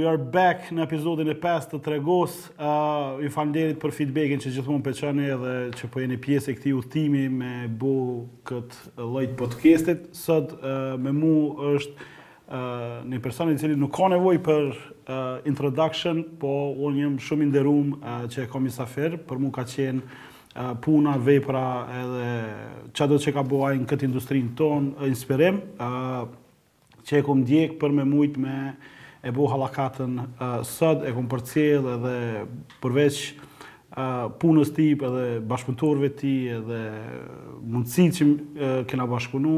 We are back në episodin e 5 të Tregos. Uh, ju falënderit për feedbackin që gjithmonë po çoni dhe që po jeni pjesë e këtij udhëtimi me bo kët lloj podcastit. Sot uh, me mua është një person i cili nuk ka nevojë për introduction, po unë jam shumë i nderuar që e kam mysafir, për mua ka qenë puna, vepra edhe çado që ka bo në këtë industrinë tonë, inspirim që e kam ndjek për me mujt me e bo Hallakatën sot, e kam përcjell edhe përveç punës tij edhe bashkëpunëtorëve tij edhe mundësitë që kena bashkëpunu,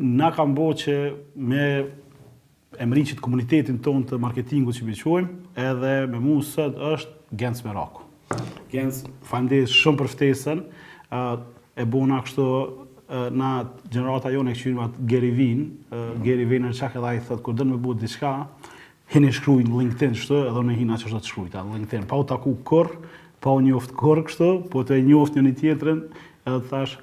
Na kanë bo që me e rrit komunitetin tonë të marketingu që me çojmë, edhe me mu sot është Genc Meraku. Genc, falemderit shumë për ftesën, e bona kështu na gjenerata, jonë e këqyrim atë Gary Veen, Gary Vaynerchuk edhe ai thotë, kur don me bo diçka, hini shkruj në LinkedIn, shtu, edhe unë hina qashtu të shkrujta në LinkedIn, pa u taku kurrë, pa u njoftë kurrë kështu, po tu e njoftë njëni-tjetrin, edhe thashë,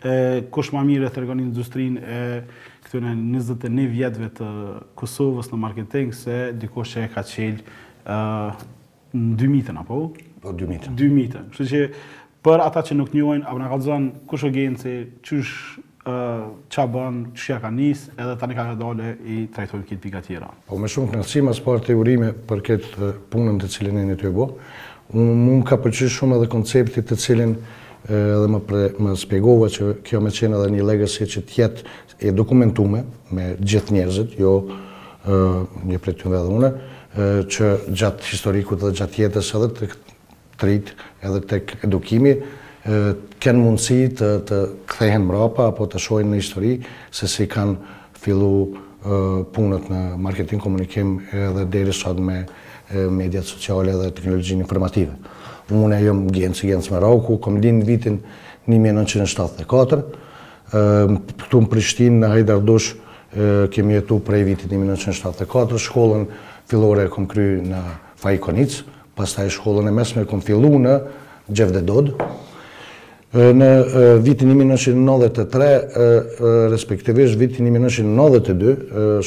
E kush ma mirë e tregon industrinë e këtyre 21 vjetëve të Kosovës në marketing se dikush që e ka qelë në dymijtën, apo? Po, dymijtën. Dymijtën. Kështu që për ata që nuk njohin, apo na kallzon kush o Genci, qysh, çka bën, qysh ja ka nis, edhe tani kadale i trajtojnë këto pika tjera. Po me shumë kënaqësi së pari urime për këtë punën të cilin jeni tu e bo. Mu më ka pëlqy shumë edhe konceptit të cilin Edhe më parë më shpjegove që kjo me qenë edhe një legacy që të jetë e dokumentume me gjithë njerëzit, jom një prej tyre edhe unë, që gjatë historikut dhe gjatë jetës edhe tek të rinjtë edhe tek edukimi kenë mundësi të të kthehen mbrapa apo të shohin në histori se si kanë fillu punët në marketing komunikim edhe deri sot me mediat sociale dhe teknologjinë informative. Unë jam Genci, Genc Meraku, kam lind vitin një mijë e nëntëqind e shtatëdhjetë e katër. Këtu në Prishtinë, në Hajdar Dush, kemi jetu prej vitit një mijë e nëntëqind e shtatëdhjetë e katër. Shkollën fillore e kam kry në Faik Konicë, pastaj shkollën e mesme e kam fillu në Xhevdet Dodë. Në vitin një mijë e nëntëqind e nëntëdhjetë e tre, respektivisht vitin një mijë e nëntëqind e nëntëdhjetë e dy,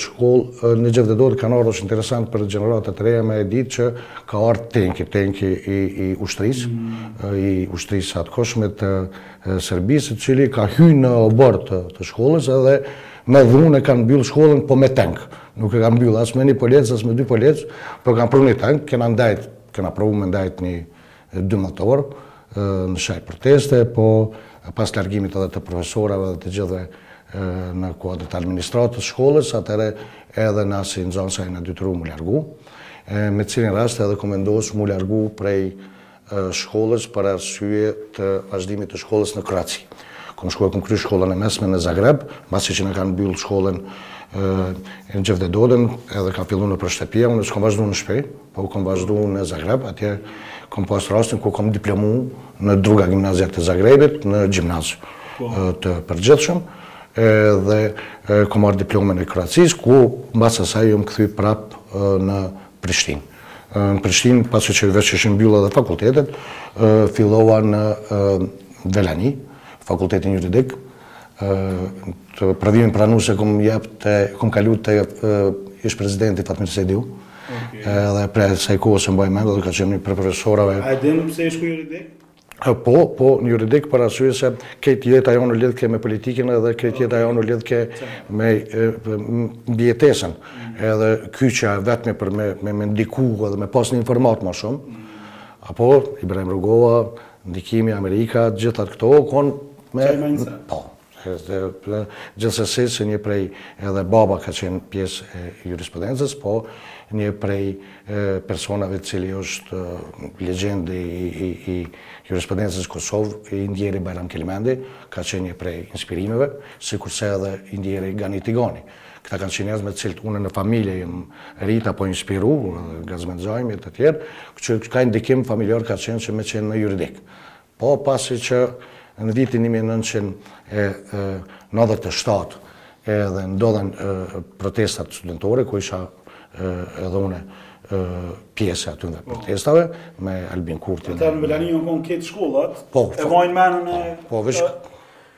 shkollë, në Xhevdet Dodë kanë ardhur, është interesant për gjenerata të reja me e ditë që ka ardhur tenki, tenki i ushtrisë, i ushtrisë së atëkohshme të Serbisë, i cili ka hyrë në oborr të shkollës edhe me dhunë e kanë mbyllë shkollën, po me tenk. Nuk e kanë mbyllë as me një polic, as me dy policë, po kanë pru një tenk, kena ndejt, kena provu me ndejt një Dymbëdhjetë orë në shenjë proteste, po pas largimit edhe të profesorave dhe të gjithëve në kuadër të administratës shkollës, atëherë edhe na si nxënësa jena detyru mu largu, me cilin rast edhe kom vendos mu largu prej shkollës për arsye të vazhdimit të shkollës në Kroaci. Kom shku, kom kry shkollën e mesme në Zagreb, mbasi që na kanë mbyll shkollën në Xhevdet Dodën, edhe ka fillu nëpër shtëpia, unë s'kom vazhdu në shpi, Po unë kam vazhdu në Zagreb, atje kam pas rastin ku kam diplomu në Druga gimnazija të Zagrebit, në gjimnaz po. të përgjithshëm, dhe kam marrë diplomën e Kroacisë, ku mbas asaj jam kthy prap në Prishtinë. Në Prishtinë, pasi që veç ishin mbyllë edhe fakultetet, fillova në Velani, fakultetin juridik, provimin pranues e kom jap te, kom kalu te ish-presidenti Fatmir Sejdiu, edhe prej asaj kohe e mbaj mend dhe ka qenë një prej profesorave. A e din pse ke shku juridik? Po, po, juridik për arsye se krejt jeta jonë u lidhke me politikën edhe krejt jeta jonë u lidhke me mbijetesën. Edhe kyçja e vetme për me, me, me ndiku edhe me pas një informatë ma shumë. Apo, Ibrahim Rugova, ndikimi Amerika, gjithat këto, konë me... Po, Gjithsesi se një prej edhe baba ka qenë pjesë e jurisprudencës, po një prej personave i cili është legjendë e jurisprudencës në Kosovë, i ndjeri Bajram Kelmendi, ka qenë një prej inspirimeve, sikurse edhe i ndjeri Gani Tigani. Këta kanë qenë njerëz me të cilët unë në familje jam rrit apo inspiru, Gazmend Zajmi e të tjerë, që ka një ndikim familjar ka qenë që me qenë në juridik. Po pasi që në vitin një mijë e nëntëqind e nëntëdhjetë e shtatë edhe ndodhen protestat studentore, ku isha edhe une pjesë e atyne po. protestave, me Albin Kurtin. Ata në Velani u konë këto shkollat, po, e mbaj në mend e... Po, po veç...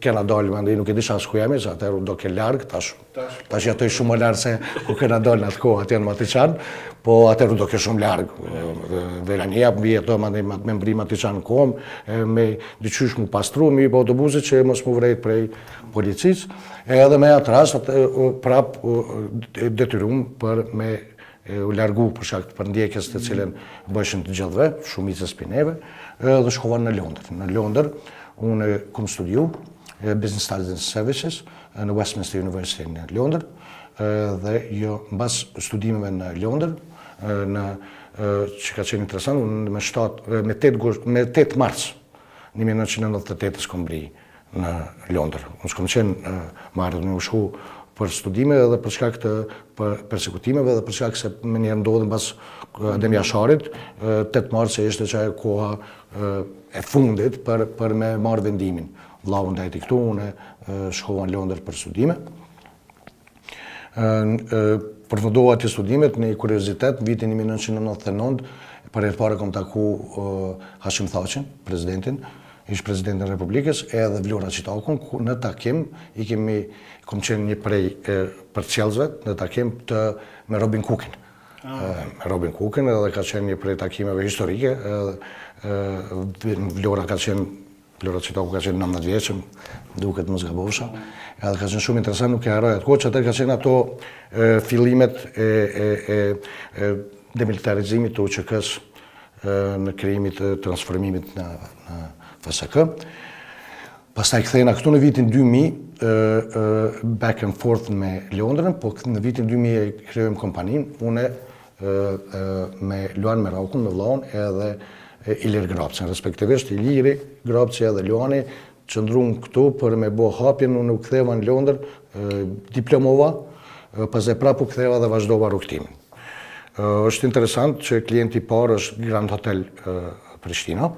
Kena dalë mandej nuk e dijsha as ku jemi, se atëherë u doke larg tash. Tash jetoj shumë më larg se ku kena dalë atë kohë atje në Matiçan, po atëherë u doke shumë larg. Velania mbi ato mandej me me mbri Matiçan në komë, me dit qysh mu pastru, me hyp autobusit që mos mu vrejt prej policisë. Edhe me atë rast prap detyrum për me u largu për shkak të përndjekjes të cilën boheshin të gjithëve, shumicës prej neve, dhe shkova në Londër. Në Londër, unë kom studiu, Business Studies and Services, në Westminster University në Londër, dhe jo, mbas studimeve në Londër, në, që ka qenë interesant, unë me 7, me 8 gusht, me 8 mars, 1998 kom mbrri. në Londër. Unë kam qenë me ardhë me shku për studime edhe për shkak të persekutimeve edhe për shkak se menjëherë ndodhi pas Adem Jasharit, 8 mars ishte që koha e fundit për me marrë vendimin. Vllau ndejti këtu, une shkova në Londër për studime. përfundova atje studimet një kuriozitet në vitin një mijë e nëntëqind e nëntëdhjetë e nëntë për herë të parë kam taku Hashim Thaçin, presidentin, ish presidentin e Republikës, edhe Vlora Çitakun, ku në takim i kemi kam qenë një prej përcjellësve në takim të me Robin Cookin. Ah. Me Robin Cookin edhe ka qenë një prej takimeve historike, edhe Vlora ka qenë Vlora Çitaku ka qenë nëntëmbëdhjetë vjeçe, m'duket mos gabofsha, edhe ka qenë shumë interesant, nuk e harroj atë kohë, që atëherë ka qenë ato fillimet e demilitarizimit të UÇK-së në krijimit të transformimit në FSK. Pastaj kthehna këtu në vitin 2000, back and forth me Londrën, po në vitin 2000 e krijojmë kompaninë, unë me Luan Merakun, me vëllaun edhe Ilir Grapcin, respektivisht Iliri, Grapci edhe Luani qëndruan këtu për me bo hapjen, unë u ktheva në Londër, diplomova, pastaj prapë u ktheva dhe vazhdova rrugëtimin. Është interesant që klienti i parë është Grand Hotel Prishtina,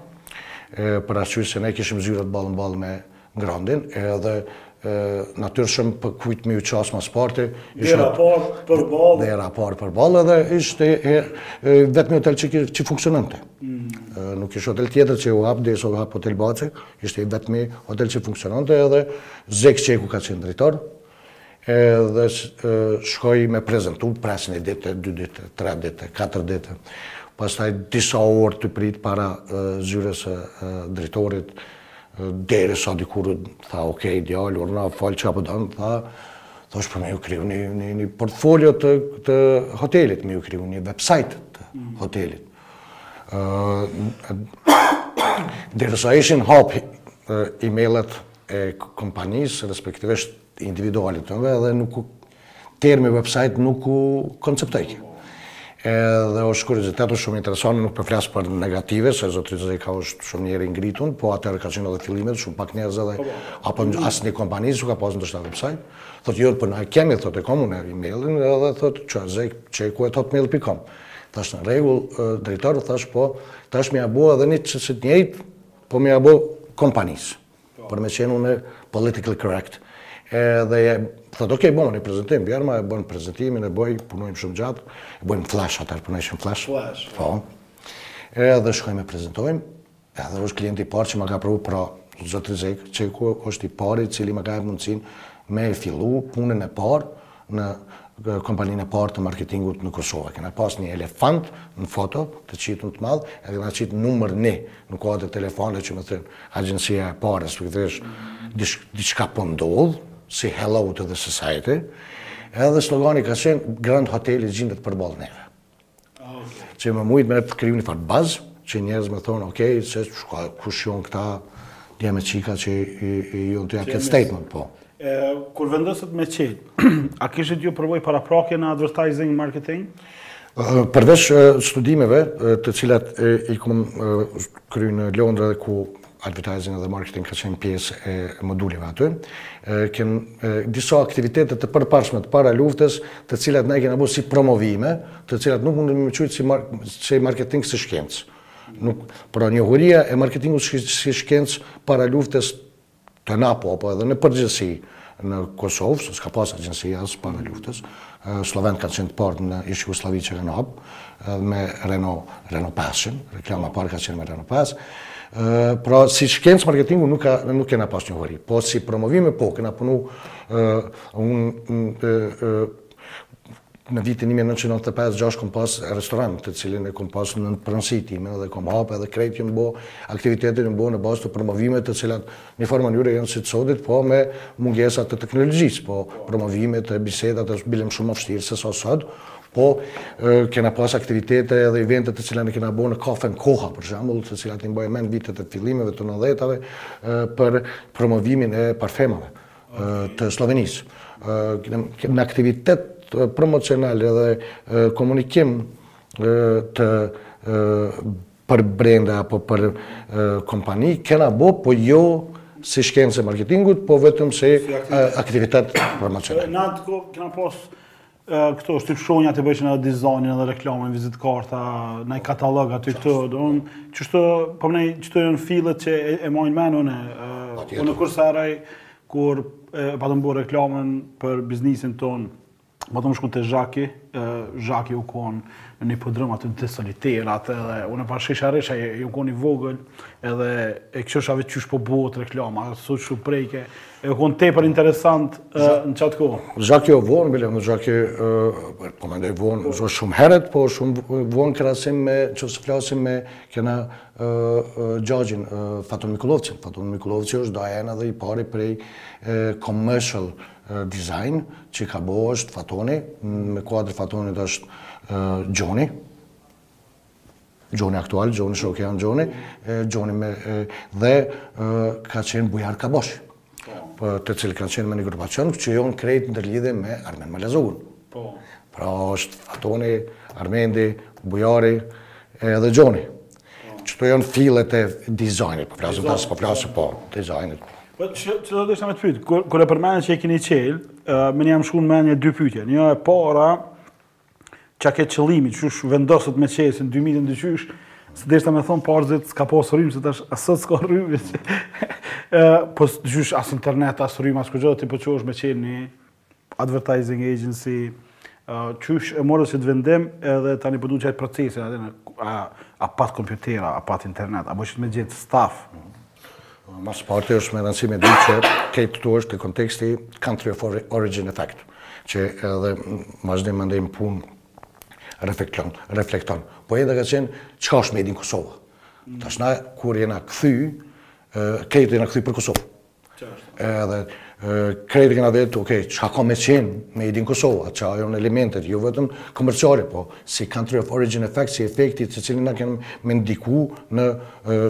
për arsye se ne kishim zyrat ballë në ballë me Grandin, edhe natyrshëm për kujt me iu qasë ma së pari. Dera e parë përballë. Dera e parë përballë edhe ishte i vetmi hotel që funksiononte. Mm. Nuk ishte hotel tjetër që u hap, derisa u hap hotel Baci, ishte i vetmi hotel që funksiononte edhe Zekë Çeku ka qenë drejtor, Edhe shkoj me prezentu, pres një ditë, dy ditë, tre ditë, katër ditë. Pastaj disa orë tu prit para zyrës së drejtorit derisa dikur tha ok djalë, urdhno fol çka po don, tha thashë po me ju kriju një, një, një portfolio të, të hotelit, me ju kriju një website të mm. hotelit. Uh, Derisa ishin hap e-mailet e kompanisë respektivisht individualitetit, nëve edhe nuk, termi website nuk u konceptojke. Edhe është kuriozitet, është shumë interesant, nuk po flas për negative, se Zotri Zeka është shumë njeri i ngritun, po atëherë ka qenë edhe fillimet, shumë pak njerëz edhe, po, po. apo asnjë kompani s'ka pasë ndoshta website, thot jo, po na kemi, thot e kom unë e-mailin, edhe thot Zekë Çeku et hot mail.com. Thash në regull, drejtor, thash po, thash me ja bua edhe një qësi të njëjtë, Po me ja bo kompanisë, por me qenë unë politically correct. Edhe thotë, okej, bo, ni prezentim, bjerma e bënë prezentimin, e bëjë, punojmë shumë gjatë, e bëjmë flash, atëherë punojshim flash. Flash. Po. Edhe shkojmë e prezentojmë, edhe është klienti i parë që ma ka pru, pra, zotri Zekë Çeku është i pari, i cili ma ka dhënë mundësin me e fillu, punën e parë, Në kompaninë e parë të marketingut në Kosovë. Kena pas një elefant në foto, të qitun të madh, edhe kena qitë numër një në kodë të telefonave që me thënë agjencia e parë, respektivisht diçka po ndodh, si Hello to the Society, edhe slogani ka qenë Grand Hoteli gjindët përballë neve. Që me mujtë me kriju një farë bazë, që njerëz me thonë, ok, se çka, kush jonë këta djem e çika që jonë tu dhanë këtë statement, po. Kur vendosët me çelë, a kishit ju përvojë paraprake në advertising, marketing? Përveç studimeve, të cilat i kom kryu në Londër edhe ku Advertising edhe Marketing ka qenë pjesë e moduleve aty. Kem disa aktivitete të përparshme të para luftës, të cilat na i kena bo si promovime, të cilat nuk mundem me i qujt si marketing si shkencë. Nuk, pra njohuria e marketingut si shkencë para luftës te na po, apo edhe në përgjithësi, Në Kosovë, se s'ka pas agjenci as para luftës, sllovenët kanë qenë të parët në ish Jugosllavi që kanë hap me Renault, Renault 500, reklama e parë ka qenë me Renault 5. Pra si shkencë marketingu nuk ka nuk kena pas njohuri, po si promovime po kena punu unë Në vitin një mijë e nëntëqind e nëntëdhjetë e pesë gjashtë kom pas restoran të cilin e kom pas në pronësi time edhe kom hap edhe krejt jon bo aktivitetet jon bo në bazë të promovimeve të cilat një farë mënyre jon si të sodit po me mungesa të teknologjisë po promovimet bisedat është bile më shumë më fshtirë se sa sot po kena pas aktivitete edhe evente të cilat i kena bo në kafen Koha për shembull të cilat i mbaj mend vitet e fillimeve të nëndhetave për promovimin e parfemave të Slovenisë. Në aktivitete promocionale edhe komunikim të përbrenda apo për kompani, kena bo, po jo si shkencë e marketingut, po vetëm si aktivitete promocionale. Në atë kohë kena pas këto është të fshonja të bëjshin edhe dizajnin edhe reklamën, vizit karta, naj katalog aty këto, do në, që shtë, po mënej, qeto janë fillet që e, e maj mend, unë, e, unë kur saraj, kur e, patëm bërë reklamën për biznesin tonë, patëm shku te Zhaki, e, Zhaki u konë në një podrum aty në te soliterat, edhe unë pashë kështu share që e, u konë i vogël, edhe e kqyrsha qysh po bëhet reklama, si u preke, E u konë tepër interesant në qatë kohë. Zhaki u vonë, bile, Zhaki e... Po mandej vonë, shumë heret, po shumë vonë krahasim me, nëse flasim ne kena xhaxhin, Faton Mikullovcin. Faton Mikullovci është doajen edhe i pari prej commercial design, që ka bo është Fatoni, në kuadër Fatonit është Gjoni, Gjoni aktual, Gjoni shoki jem Gjoni, Gjoni me, dhe ka qenë Bujar Kabashi, po. të cilët kanë qenë me një grupacion, që jonë krejt në lidhe me Armend Malazogun. Po. Pra është Fatoni, Armendi, Bujari edhe Gjoni. Po. Qeto jonë fillet e dizajnit, po pllasin pas, po pllasin po, dizajnit. Po, qeto deshta me t'pytë, kur e përmende që e kini çelë, m'janë shku n'menje dy pytje, një e para, Çka ke qëllimi, qysh vendosët me çelë n'dy mijë e dysh, se deshta me thonë para s'gjithash, s'ka pasë rrymë, se tash as s'ka rrymë, po qysh as internet, as rrymë, as kurgjo, ti po çohesh me çelë një advertising agency, qysh e morët qat vendim, edhe tani po du qat procesin, a, a pat kompjutera, a pat internet, a pate me gjetë staff, Më së pari është me rëndësi me ditë që krejt këtu është në konteksti country of origin effect, që edhe vazhdimin tem n' punë reflekton, reflekton. Po edhe ka qenë, çka është made in Kosova? Tash na, kur jena kthy, krejt jena kthy për Kosovë. Edhe krejt kena vetë, ok, çka ka me qenë made in Kosova, çka jonë elementet, jo vetëm komerciale, po si country of origin effect, si efekti të cilin na kena me ndiku në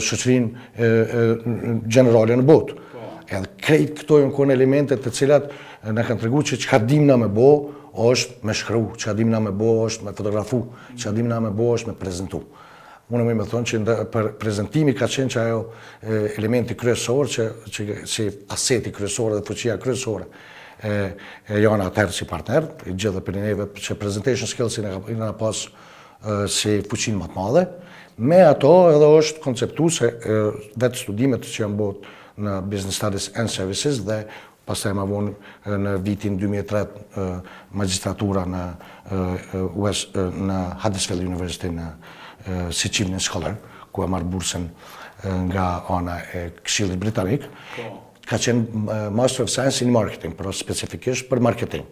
shoqërinë gjenerale në botë. Po. Edhe krejt këto janë konë elementet të cilat na kanë tregu që çka dim na me bo, është me shkru, çka dim na me bo, është me fotografu, çka dim na me bo, është me prezentu. Unë muj me thonë që për prezentimi ka qenë qaj elementi kryesor që si aseti kryesor dhe fuqia kryesore e jona atëherë si partnerë, e gjithë edhe për neve që presentation skills i kena pas si fuqinë ma të madhe, me ato edhe është konceptu se vetë studimet që janë bo në business studies and services dhe Pastaj ma von në vitin dy mijë e tre magjistratura në US në Huddersfield University në si Chevening Scholar, ku e marr bursën nga ana e Këshillit Britanik, ka qenë Master of Science in Marketing, pra specifikisht për marketing.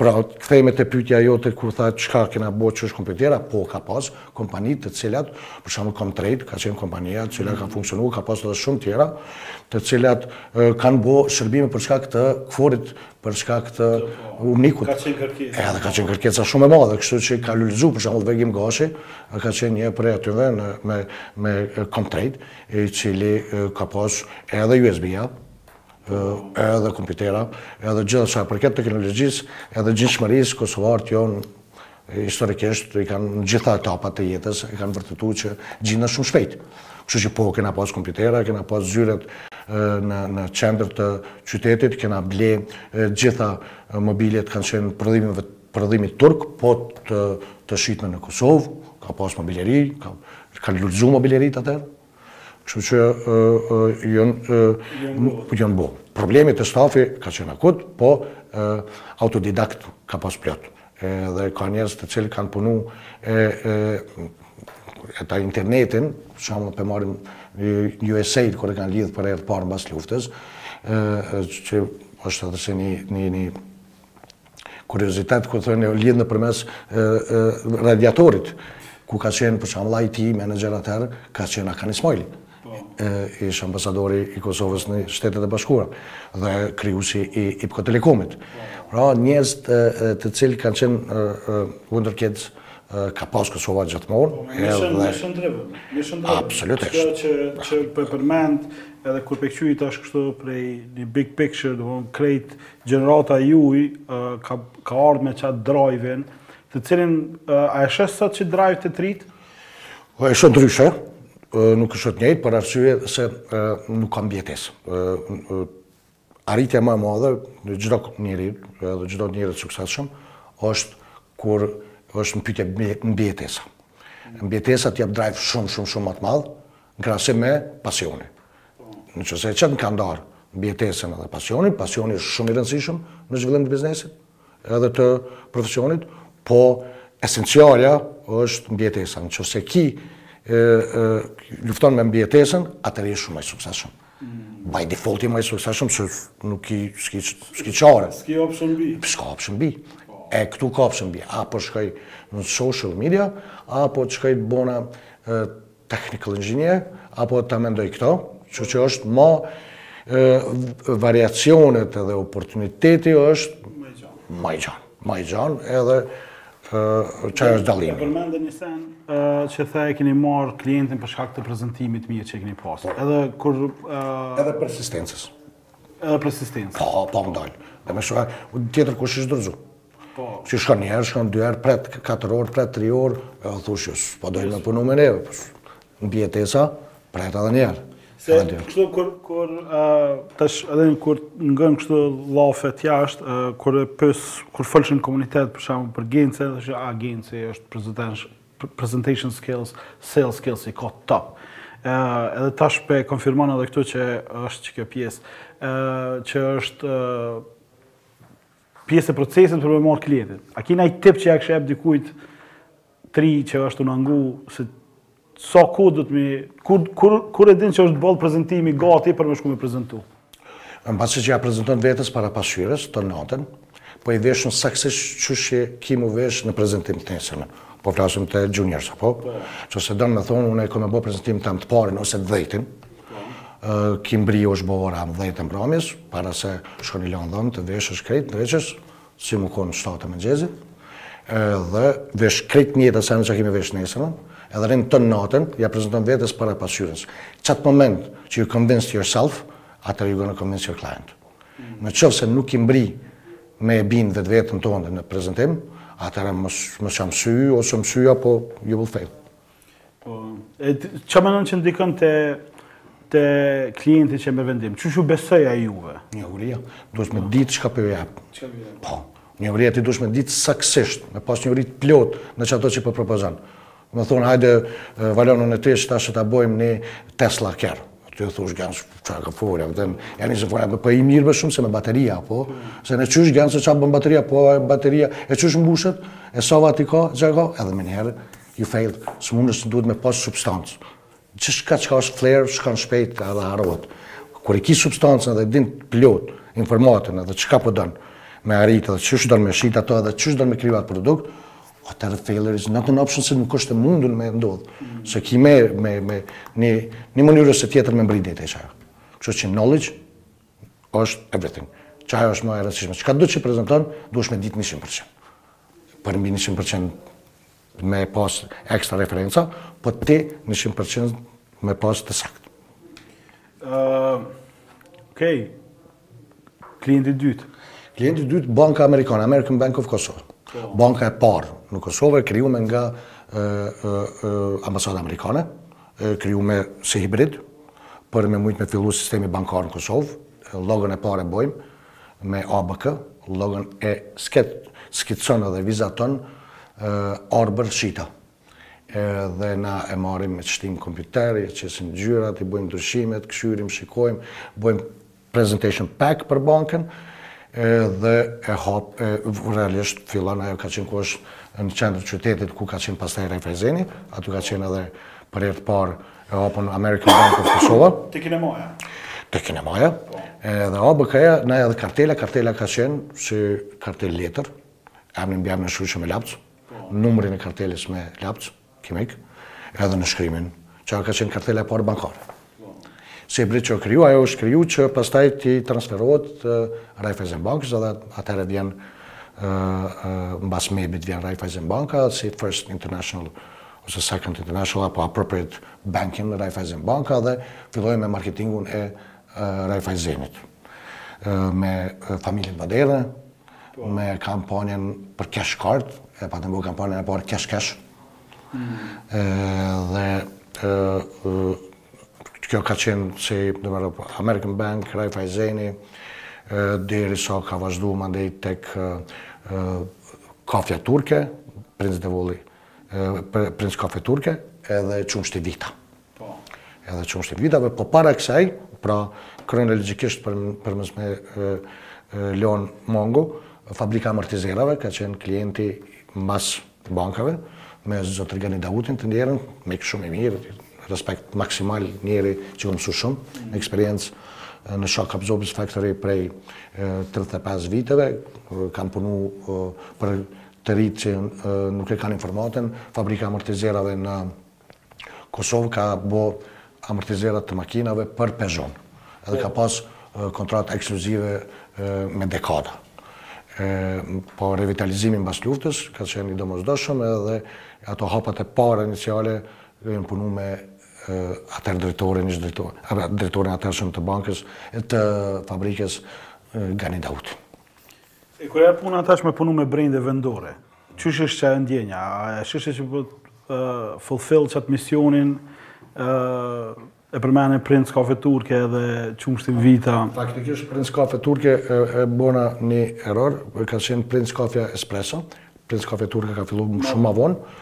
Pra, kthehemi te pyetja jote kur tha çka kena bo, qysh kompjuterja, po ka pas, kompani të cilat, për shembull Comtrade, ka qenë kompania e cila ka funksionu, ka pas edhe shumë tjera, të cilat kanë bo shërbime për shkak të KFOR-it, për shkak të UNMIK-ut. Ka qenë kërkesa. Edhe ka qenë kërkesa shumë e madhe, kështu që ka lulëzu, për shembull Vegim Gashi, ka qenë një prej atyne me me Comtrade, i cili ka pas edhe USB-a, edhe kompjutera, edhe gjithë sa i përket teknologjisë, edhe gjindshmërisë kosovarët jonë Historikisht i kanë në gjitha etapat e jetës e kanë vërtetu që gjinden shumë shpejt. Kështu që po kena pas kompjutera, kena pas zyrat në në qendër të qytetit, kena ble gjitha mobiljet kanë qenë prodhimeve prodhimit turk, po të të shitme në Kosovë, ka pas mobileri, ka kanë lulëzu mobileritë atëherë. Kështu që janë bo. Problemi te stafi ka qenë akut, po autodidakt ka pas plot. Dhe ka njerëz të cilët kanë punu këta internetin, për shembull po e marrim USIA kur e kanë lidhë për herë të parë mbas luftës, që është edhe si një kuriozitet, ku thonë, e lidhë nëpërmes radiatorit, ku ka qenë për shembull IT menaxher atëherë, ka qenë Akan Ismaili, po. ish ambasadori i Kosovës në Shtetet e Bashkuara, dhe krijuesi i IPKO Telekomit. Po. Pra, njerëz të cilët kanë qenë Wonder Kids, ka pas Kosova gjithmonë. Po, me shumë drive, me shumë drive. Absolutisht. Që po e përmend, edhe kur po e kqyri tash kështu prej një big picture, dhe krejt Gjenerata juj ka ka ardh me qat drive-in, të cilin a e sheh sot qat drive te të rijtë? Po e shoh ndryshe, nuk e shoh të njëjtë për arsye se nuk ka mbijetesë. Arritja ma e madhe e çdo njeriut, edhe çdo njeri të suksesshëm, është kur është në pyetje mbijetesa. Mbijetesa të jap drive shumë shumë shumë ma të madh, Në krahasim me pasionin. Në qoftë se kam me da mbijetesën edhe pasionin, pasioni është shumë i rëndësishëm në zhvillim të biznesit edhe të profesionit, po esencialja është mbijetesa. Në qoftë se ti lufton me mbijetesën, atëherë je shumë ma i suksesshëm. Mm. By default je ma i suksesshëm se nuk i s'ki s'ki çare. S'ki option B. S'ki option B. Po. E këtu ka option B. Apo shkoj në social media, apo shkoj të bona technical engineer, apo ta mendoj këto, se që është ma variacionet edhe oportuniteti është ma i gjanë, ma i gjanë edhe qaj është dallimi. Po mendoj një sen që the e keni marrë klientin për shkak të prezentimit të mirë që e keni pasë, edhe kur... Edhe persistencës. Edhe persistencës. Po, po më dalë. Dhe me shukar, tjetër kush ish dorzu. Po. Që shkon një herë, shkon dy herë, pret 4 orë, pret 3 orë, e u thush, yes, po dojnë me punu me neve, po në vjet e sa, pret edhe një herë. Se kështu kur kur tash edhe kur ngon kështu llafet jashtë, kur e pys, kur folshin n'komunitet për Shkathin për Gencin, thojshin a Genci është persistent presentation skills, sales skills i ka top. Edhe tash pe konfirmon edhe këtu që është qikjo pjesë, që është pjesë e procesit për me marrë klientin. A kena naj tip që ja kshe dikujt tri që është tu na ngu, se sa ku duhet me, kur e din që është boll prezentimi gati për me shku me prezentu? Mbasi që ja prezanton vetes para pasqyrës, tanë natën, po i veshën saktësisht qysh ki m'u vesh në prezantim të nesërmen. Po flasim të juniors, apo? Po. Çfse don me thonë, unë kom me bo prezantimin tem të parin ose të dytin. Po. Ki mbrri është bo ora dhjetë e mbromjes, para se shkon i lanë dhomt, veshesh krejt, ndreqesh, si m'u konë shtatë e mëngjezit, dhe vesh krejt njejtat sene ça ki me vesh nesrën, edhe rrin tonë natën, ja prezenton vetes para pasqyrës. Qatë moment që you convince yourself, atëherë you gonna convince your client. Në qoftë se nuk e mbrrin me e binë vetveten tonde në prezentim, atëherë mos ja msy, ose msy, apo you will fail. Po, e çfarë mendon që ndikon te te klienti që me vendim? Qysh ju besoj ai juve? Njohuria, duhet me ditë çka po jap. Çka po jap? Po. Njohuria, ti duhet me ditë saktësisht, me pas njohuri të plotë në qato që po propozon. Me thonë, hajde Valon, unë e ti tash ta bëjmë ni Tesla car. Ti u thush qe çfarë ka folë, apo them, ja nis fol po i mirë më shumë se me bateria, apo se në çush gjanë se çfarë bën bateria, po bateria e çush mbushet, e sa vati ka, çka ka, edhe menjëherë You failed, se s'mundesh, ti duhet me pas substancë. Gjithçka çka është flare shkon shpejt edhe harrohet. Kur e ki substancën dhe e din plot informatën edhe çka po don me arrit edhe qysh don me shit ato edhe qysh don me kriju atë produkt, atëherë failure is not an option se nuk është e mundur me ndodh. Se ki me me me një një mënyrë ose tjetër me mbrri deri te qajo. Kështu që knowledge është everything. Qajo është ma e rëndësishme. Çka do që prezenton, duhesh me ditë 100%. Përmbi 100% me pas ekstra referenca, po ti 100% me pas të saktë. Uh, Okej. Okay. Klienti i dytë. Klienti i dytë Banka Amerikane, American Bank of Kosovo. Oh. Banka e parë në Kosovë e krijume nga uh, uh, uh, ambasada amerikane. e krijume si hibrid për me mujt me fillu sistemi bankar në Kosovë, llogën e parë e bojmë me ABK, llogën e skit skicon edhe vizaton Arbër Shita, dhe na e marrim, e shtim n'kompjuter, ia qesim ngjyrat, i bojmë ndryshimet, kshyrim, shikojmë, bojmë presentation pack për bankën dhe e hap, realisht fillon ajo ka qenë ku është në qendër t'qytetit ku ka qenë pastaj Raiffeiseni, aty ka qenë edhe për herë të parë e hapën American Bank of Kosova. Te kinemaja. Te kinemaja. Po. Edhe ABK-ja na edhe kartela, kartela ka qenë si kartel letër, emrin mbiemrin shkrujshim me laps, po. numrin e kartelës me laps, kimik, edhe në shkrimin, qajo ka qenë kartela e parë bankare. Si hibrid që u kriju, ajo është kriju që pastaj t'i transferohet Raiffeisen Bankës edhe atëherë vjen mbas MEB-it vjen Raiffeisen Banka si First International ose Second International apo Appropriate Banking në Raiffeisen Banka dhe filloj me marketingun e Raiffeisenit me familjen Badere, me kampanjen për cash card, e patëm bo kampanjen e parë cash cash, dhe kjo ka qenë si American Bank, Raiffeiseni, derisa ka vazhdu mandej tek kafja turke, Prince Devolli, Prince kafe turke, edhe qumështi Vita. Po. Edhe qumështi Vita-ve, po para kësaj, pra kronologikisht për, për mësë me e, e, Leon Mongo, fabrika amortizerave, ka qenë klienti mas bankave, me zotri Gani Dautin të ndjerin, mik shumë i mirë, respekt maksimal njeri që kemi msu shumë, eksperiencë në shock absorbers factory prej 35 viteve, kam punu për të rijtë që nuk e kanë informatën, fabrika amortizerave në Kosovë ka bo amortizera të makinave për Peugeot-n, edhe ka pas kontratë ekskluzive me dekada. Po revitalizimi mbas luftës ka qenë i domosdoshëm edhe ato hapat e para iniciale janë punu me atëherë drejtorin, ish drejtorin, apo drejtorin e atëhershëm të bankës, të fabrikës Gani Dauti. E kur erdh puna tash me punu me brende vendore, Qysh është që ajo ndjenja? A është që po fulfill qat misionin? e përmene Prince Kafe Turke dhe Qumshtin Vita. Faktikisht Prince Kafe Turke e bona një error, ka qenë Prince Kafe Espresso, Prince Kafe Turke ka fillu shumë ma vonë,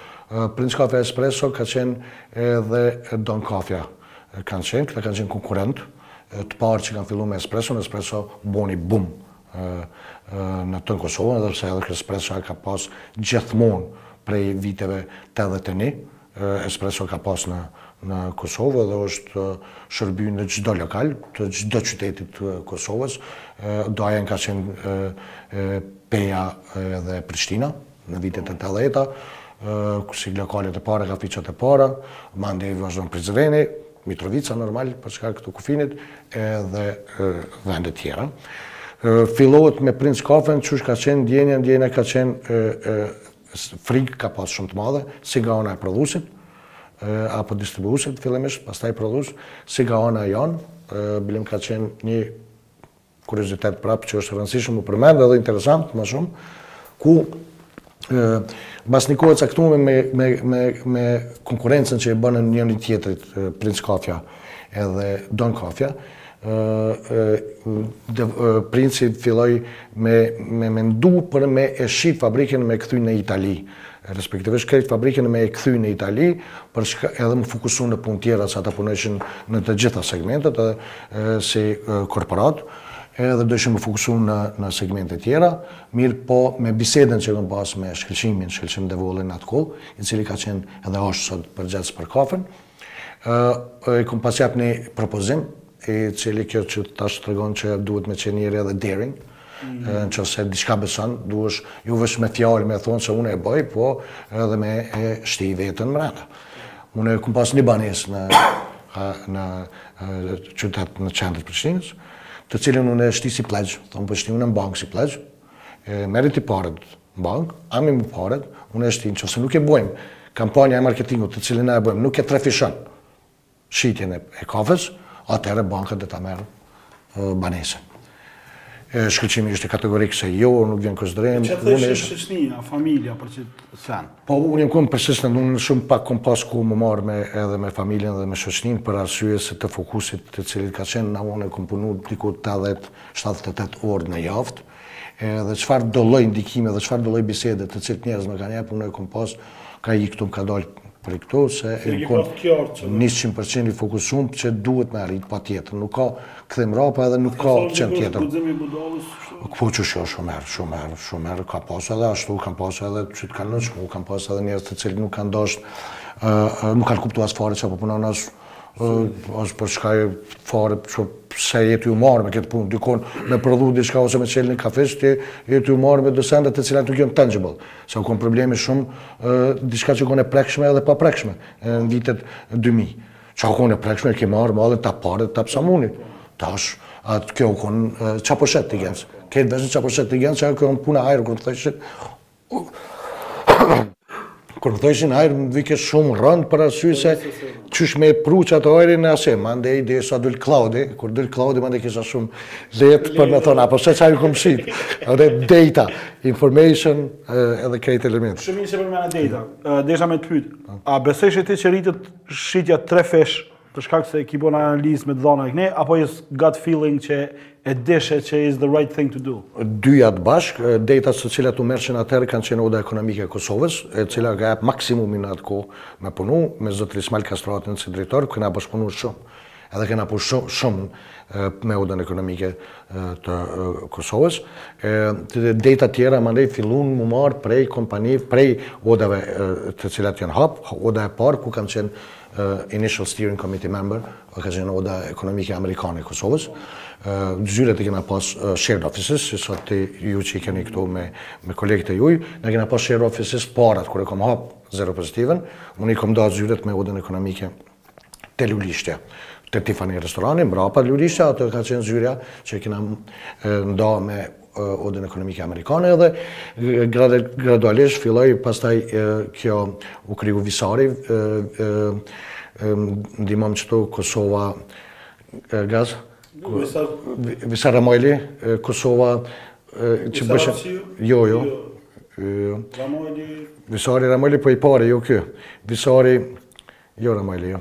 Prince Kafe Espresso ka qenë edhe Don Kafe, kanë qenë, këta kanë qenë konkurent, të parë që kanë fillu me Espresso, në Espresso boni bum, në tënë Kosovën edhe pse edhe Espresso ka pas gjithmonë prej viteve tetëdhjetë e një, Espresso ka pas në në Kosovë dhe është shërby në çdo lokal të çdo qytetit të Kosovës, Doajen ka qenë Peja edhe Prishtina. Në vitet e tetëdhjeta, si lokalet e para, kafiçat e para, mandej vazhdon Prizreni, Mitrovica normal, për shkak të kufinit, edhe vende tjera. Fillohet me Prince Kafen, qysh ka qenë ndjenja, ndjenja ka qenë frikë, ka pas shumë të madhe, si nga ana e prodhusit, apo distribuusit fillimisht, pastaj prodhus, si nga ana e jonë, bilem ka qenë një kuriozitet prapë që është rëndësishëm u përmend edhe interesant më shumë ku mbas një kohe caktume me me me me konkurrencën që i bënë njëri tjetrit Prince Kafja edhe Don Kafja princi filloj me, me mendu për me e shit fabrikën me kthy në Itali. Respektivisht krejt fabrikën me e kthy në Itali, edhe m'u fokusu në punë tjera, se ata punojshin në të gjitha segmentet, si korporatë, edhe dojshin m'u fokusu në në segmente tjera, mirëpo me bisedën që kam pas me Shkëlqimin, Shkëlqim Devollin atë kohë, i cili ka qenë edhe është sot përgjegjës për kafen, I kom pas jap ni propozim, i cili kjo që tash tregon që duhet me qenë njeri edhe daring, nëqofse diçka beson, duhesh jo veç me fjalë me thonë se unë e bëj, po edhe me e shti veten mbrenda. Unë kum pas ni banesë në në qytet në qendër të Prishtinës, të cilën unë e shti si pledge, thom po e shti unë në bankë si pledge, merrni ti paret, Në bankë, ami paret, unë e shti, në qoftë se nuk e bon kampanja e marketingut të cilin na e bëjmë, nuk e trefishon shitjen e e kafes, atëherë banka do ta merr banesën. E Shkëlqimi ishte kategorik se jo, nuk vjen konsiderim. Çfarë thotë shoqënia, familja për qit sen. Po unë jam kon persistent, unë shumë pak kom pas kohë m'u marr me edhe me familjen dhe me shoqëninë për arsye se të fokusit të cilit ka qenë na unë kom punu diku 80, 78 orë në javë. Edhe çfarëdo lloj ndikimi dhe çfarëdo lloj bisede të cilët njerëz më kanë jap, unë e kom pas, kah këtu më ka dalë prej këtu, se jom konë 100% i fokusum që duhet me arrit patjetër, nuk ka kthim mrapa edhe nuk ka qenë tjetër. Po që, shumë herë, shumë herë, shumë herë, ka pas edhe ashtu, kam pas edhe që të kanë në shku, kam pas edhe njerëz të cilët nuk kanë dasht, nuk kanë kuptu as fare që po punon ashtë, është për çka fare që pse je tu u marrë me këtë punë, n'vend me prodhu diçka ose me qelë një kafe, ti je tu u marrë me do sende të cilat nuk jonë tangible, se u konë problemi shumë i madh, diçka çka u konë e prekshme edhe e paprekshme, në vitet 2000. Çka u konë e prekshme, e ke marrë malin ta parë dhe ta pësamunit. Tash, atë kjo u konë qapëshet të gjenë. Këtë veshën qapëshet të gjenë, që ajo kjo në puna ajër, kur të thojshin, Kur më thojshin ajër, më vike shumë rëndë për arsye se qysh me pru qatë ajër në ashe, mandej deri sa dul cloud-i, kur dul cloud-i mandej e kisha shumë lehtë për me thonë, apo se qaj ajër kem shit, edhe data, information, edhe krejt element. Shumë mirë që përmende data, desha me të pytë, a beson ti që u rritke shitja trefish, për shkak se ki bën analizë me të dhëna kënd, apo ish gut feeling që e dishe që is the right thing to do? Dyjat bashkë, data të cilat u merrshin atëherë kanë qenë Oda Ekonomike e Kosovës, e cila ka jap maksimumin në atë kohë me punu, me zotri Ismail Kastratin si drejtor, kena bashkëpunu shumë. Edhe kena punu shumë, shumë me Odën Ekonomike të Kosovës. Data tjera mandej fillun me u marrë prej kompani, prej odave të cilat janë hapë, oda e parë ku kam qenë Initial Steering Committee Member, ka qenë Oda Ekonomike Amerikane e Kosovës. Zyrat i kena pas Shared Offices, si sot ju që i keni këtu me kolegët e juj. Ne kena pas Shared Offices të parat, kur e kom hap Zero Pozitiven, unë i kom nda zyrat me Odën Ekonomike te Lulishtja, te Tiffany Restorani, mbrapa Lulishtja, aty ka qenë zyrja që e kena nda me Odën Ekonomike Amerikane edhe gradualisht filloi pastaj kjo u kriju Visari ndihmom' qëtu Kosova gaz Visar Ramojli Kosova që bëshë jo jo Ramojli Visari Ramojli po i pari jo kjo Visari jo Ramojli jo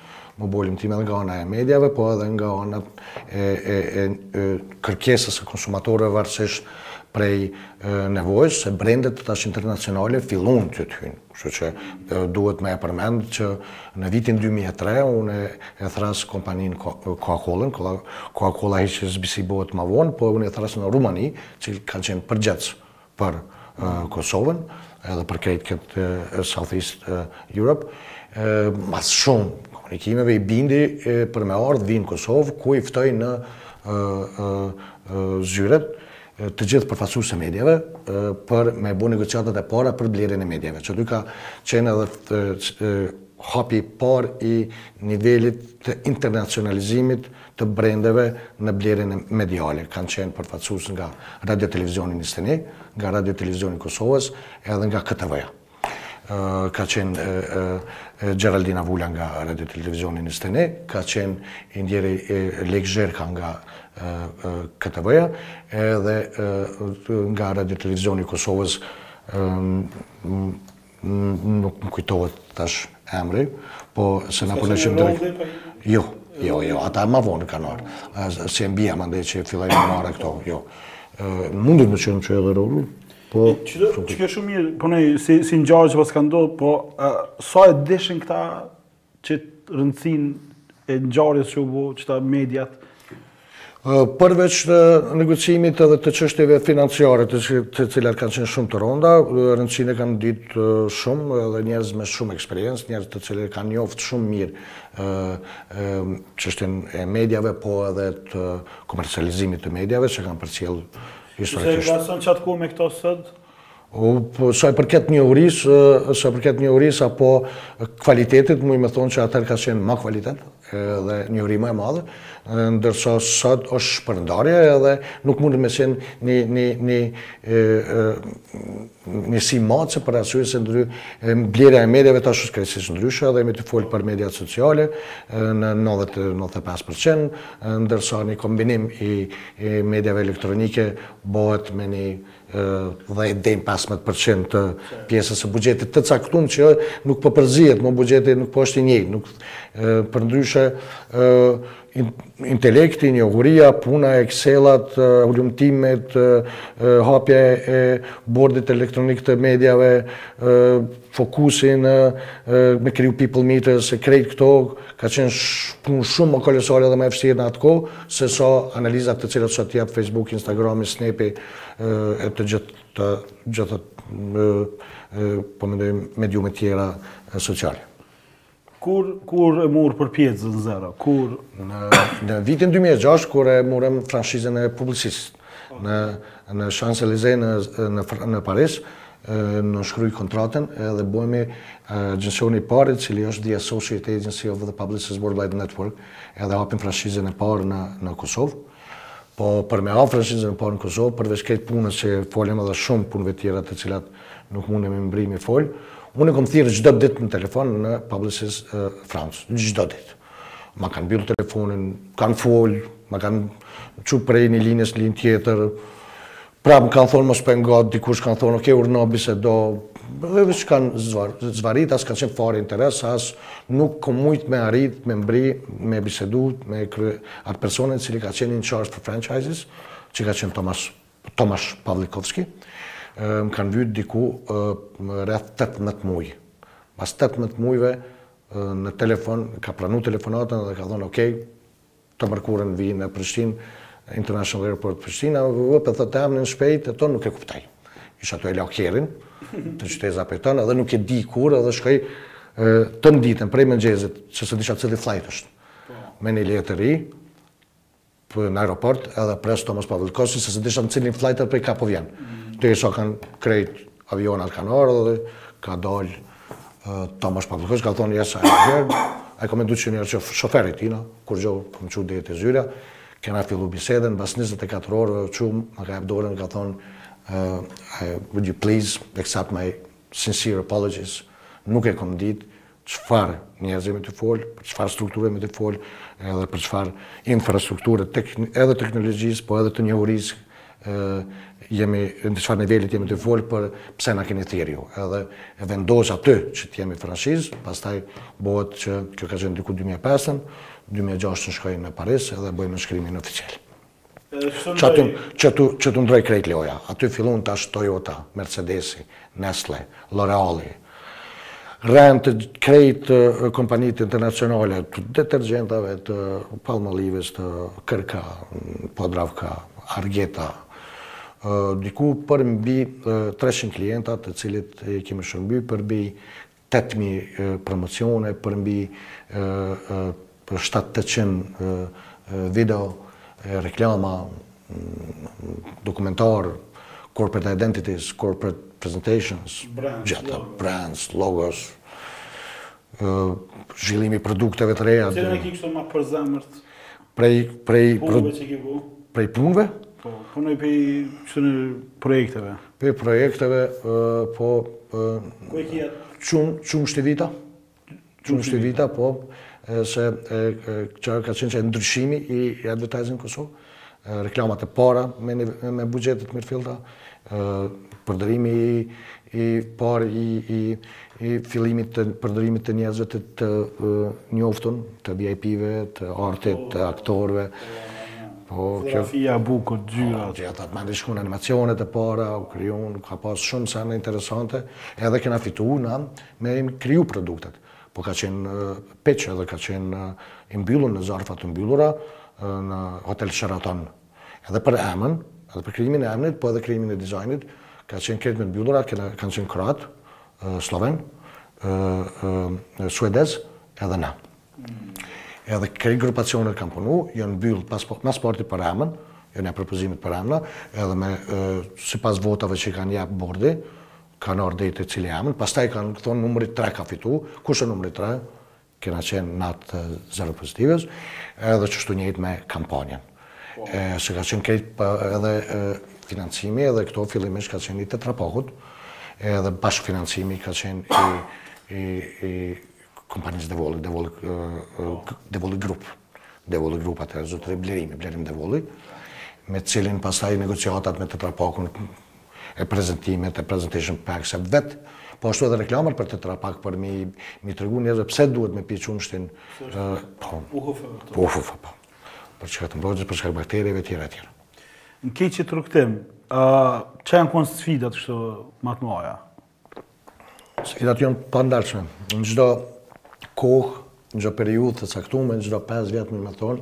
me volumin, edhe nga ana e mediave, po edhe nga ana e, e, e, e kërkesës së konsumatorëve varësisht prej e, nevojës se brendet tash internacionale fillun të të hynë. Kështu që e, duhet me e përmend që në vitin 2003 unë e thras kompaninë Coca-Cola, Coca-Cola HBC bohet ma vonë, po unë e thras në Rumani, që kanë qenë përgjegjës për Kosovën edhe për krejt këtë Southeast Europe, mas shumë komunikimeve i bindi për me ardhë vijnë në Kosovë, ku i ftoj në zyre të gjithë përfaqësuesit e mediave për me bo negociatat e para për blerjen e mediave, që aty ka qenë edhe hapi i parë i nivelit të internacionalizimit të brendeve në blerjen mediale kanë qenë përfaqësues nga Radio Televizioni Njëzetenjë, nga Radio Televizioni i Kosovës edhe nga KTV-ja. Ka qenë Xheraldina Vula nga Radio Televizioni Njëzetenjë, ka qenë i ndjeri Lekë Zherka nga KTV-ja edhe nga Radio Televizioni i Kosovës Nuk më kujtohet tash emri, po se na punë që drejt. Jo, jo, jo, ata ma vonë kanë ardhur. Se e mbaj mend që filloi të marrë këto, jo. Mundi të qenë që edhe rrugë, po çka shumë mirë, po ne si si ngjarje që pas ka ndodhur, po sa e dishin këta qetë rëndësinë e ngjarjes që u bë, qeta mediat? Përveç negociimit edhe të çështjeve financiare, të cilat kanë qenë shumë të ronda, rëndësinë e kanë ditë shumë edhe njerëz me shumë eksperiencë, njerëz të cilët kanë njoftë shumë mirë çështjen e mediave, po edhe të komercializimit të mediave që kanë përcjellë historikisht. Nëse e krahason çat kohë me këto sot, Po, sa i përket njohurisë, sa i përket njohurisë apo kvalitetit, muj me thonë që atëherë ka qenë ma kvalitet dhe njohuri ma e madhe, ndërsa sot është shpërndarje edhe nuk mundet me qenë një, një, një, një si mace për arsye se ndry, blerja e mediave tash është krejtësisht ndryshe dhe jemi tu folë për mediat sociale në 90-95%, ndërsa një kombinim i, i mediave elektronike bohet me një Dhjetë deri në pesëmbëdhjetë për qind të pjesës së buxhetit të caktum që nuk po përzihet më buxheti nuk po është i njëjtë, nuk përndryshe intelekti, njohuria, puna, Excel-at, hulumtimet, hapja e bordit elektronik të mediave, fokusin me kriju people meters e krejt këto ka qenë punë shumë ma kolosale dhe më e vështirë në atë kohë, se sa analizat të cilat sot jep Fejsbuki, Instagrami, Snepi, e të gjitha, gjitha, po mendoj mediumet tjera sociale. Kur, kur e morët përfaqësinë Zero? Kur? Në, në vitin 2006, kur e morëm franshizën e Publicis. Në Champs-Elysées në në në Paris nënshkruj kontratën dhe bohemi agjencioni i parë i cili është The Associated Agency of the Publicis Worldwide Network, edhe hapim franshizën e parë në në Kosovë. Po për me hap franshizën e parë në Kosovë, përveç këtë punës që folëm edhe shumë punëve tjera të cilat nuk mundemi mbrri me i fol, unë kom thirrë çdo ditë në telefon në Publicis France, çdo ditë. Ma kanë mbyllë telefonin, kanë folë, ma kanë çu prej një linjës n'linjë tjetër. Prapë kanë thonë mos pengo, dikush kanë thonë, okej, urdhno bisedo. Dhe veç kanë zvarrit, as s'ka qenë fare interes, as nuk kom mujtë me arrit, me mbri, me bisedu, me kry... Atë personin i cili ka qenë in charge for franchises, që ka qenë Tomas, Tomas Pavlikovski, më kanë vyjtë diku rreth 18 muj. Pas 18 mujve, në telefon, ka pranu telefonatën dhe ka thonë ok, të mërkurën vij në Prishtinë, International Airport Prishtina, vëvë, po e thotë emnin shpejt, e unë nuk e kuptoj. Isha tu e lajkërin, të qyteza për tonë, edhe nuk e di kur, edhe shkoj tonë ditën, prej mëngjesit, se s'e disha cili flight është, me një letër, Në aeroport edhe pres Tomas Pavlikovskin se s'e disha në cilin flight është prej ka po vjen. Derisa kanë krejt avionat kanë ardhur dhe ka dal Tomas Pavlikovski ka thonë yes I heard. Ai ka mendu që jom shoferi i tina, kur e kam çu deri te zyra, kena fillu bisedën, mbas 24 orëve u çu, më ka dhanë dorën ka thonë would you please accept my sincere apologies, nuk e kom ditë, çfarë njerëzve jemi tu folë, për çfarë strukture jemi tu folë, edhe për çfarë infrastrukture, tek, edhe teknologjisë, po edhe të njohurisë, jemi, në çfarë nivelit jemi tu folë, për pse na keni thirrë ju. Edhe e vendos aty që të jemi franshizë, pastaj bohet që kjo ka qenë diku 2005-ën, 2006-ën shkoj në Paris edhe bojmë nënshkrimin oficial. Qitu ndrron krejt loja. Aty fillon tash Toyota, Mercedesi, Nestle, L'Oreali. Rrend të krejt kompanitë internacionale të detergjentave, të Palmolive-s, të Krka, Podravka, Argeta. Diku përmbi treqind klienta të cilët i kemi shërby përmbi tetë mijë promocione, përmbi shtatë-tetëqind video, reklama, dokumentarë, corporate identities, corporate presentations, gjitha, brands, logos, zhvillimi i produkteve të reja. Cilën i ke kështu ma përzemërt? Prej, prej... Punëve që ki bo? Prej punëve? Po, po një prej qëtyne projekteve? Prej projekteve, po... Ku e ki atë? Qum, qumështi Vita. Qumështi Vita, po. Se qaj ka qenë edhe ndryshimi i advertising në Kosovë. Reklamat e para me, me buxhete t'mirëfillta. Përdorimi i, i parë i, i, i fillimit të përdorimit të njerëzve të, të njoftun, të VIP-ve, të artit, të aktorëve. Po, Fotografia, bukur, ngjyra. Po, ngjyra, atë, mandej shkun animacionet e para, u krijun, ka pas shumë sene interesante, edhe kena fitu na, me kriju produktet. Po ka qenë pitch edhe ka qenë i mbyllun në zarfa të mbyllura, në Hotel Sheraton, Edhe për emën, edhe për krijimin e emnit, po edhe krijimin e dizajnit, ka qenë krejt me t'mbyllura, kanë qenë kroatë, sllovenë, suedezë, edhe na. Edhe krejt grupacionet kanë punu, janë mbyllë pas po, ma s'pari për emën, janë jap propozimet për emna, edhe me, sipas votave që i ka jap bordi, kanë ardhë deri te cili emën, pastaj kanë thonë numri tre ka fitu, kush është numri tre, Kena qenë na të Zero Pozitives, edhe qështu njëjtë me kampanjën. Se ka qenë krejt edhe financimi edhe këto fillimisht ka qenë i Tetra Pakut, edhe bashkë financimi ka qenë i kompanisë Devolli, Devolli Grup, Devolli Grup atëherë, zotëri Blerimi, Blerim Devolli, me të cilin pastaj negociatat me Tetra Pakun e prezantimet e presentation packs e vet po ashtu edhe reklamat për Tetra Pak për m'i m'i tregu njerëzve pse duhet me pi qumështin po po po po për çka të mbron për çka bakterieve tjera tjera në krejt qit rrugtim ë çka jan kon sfidat kështu ma të mdhaja Sfidat janë të pandalshme. Në çdo kohë, në çdo periudhë të caktume, në çdo 5 vjet, me thonë,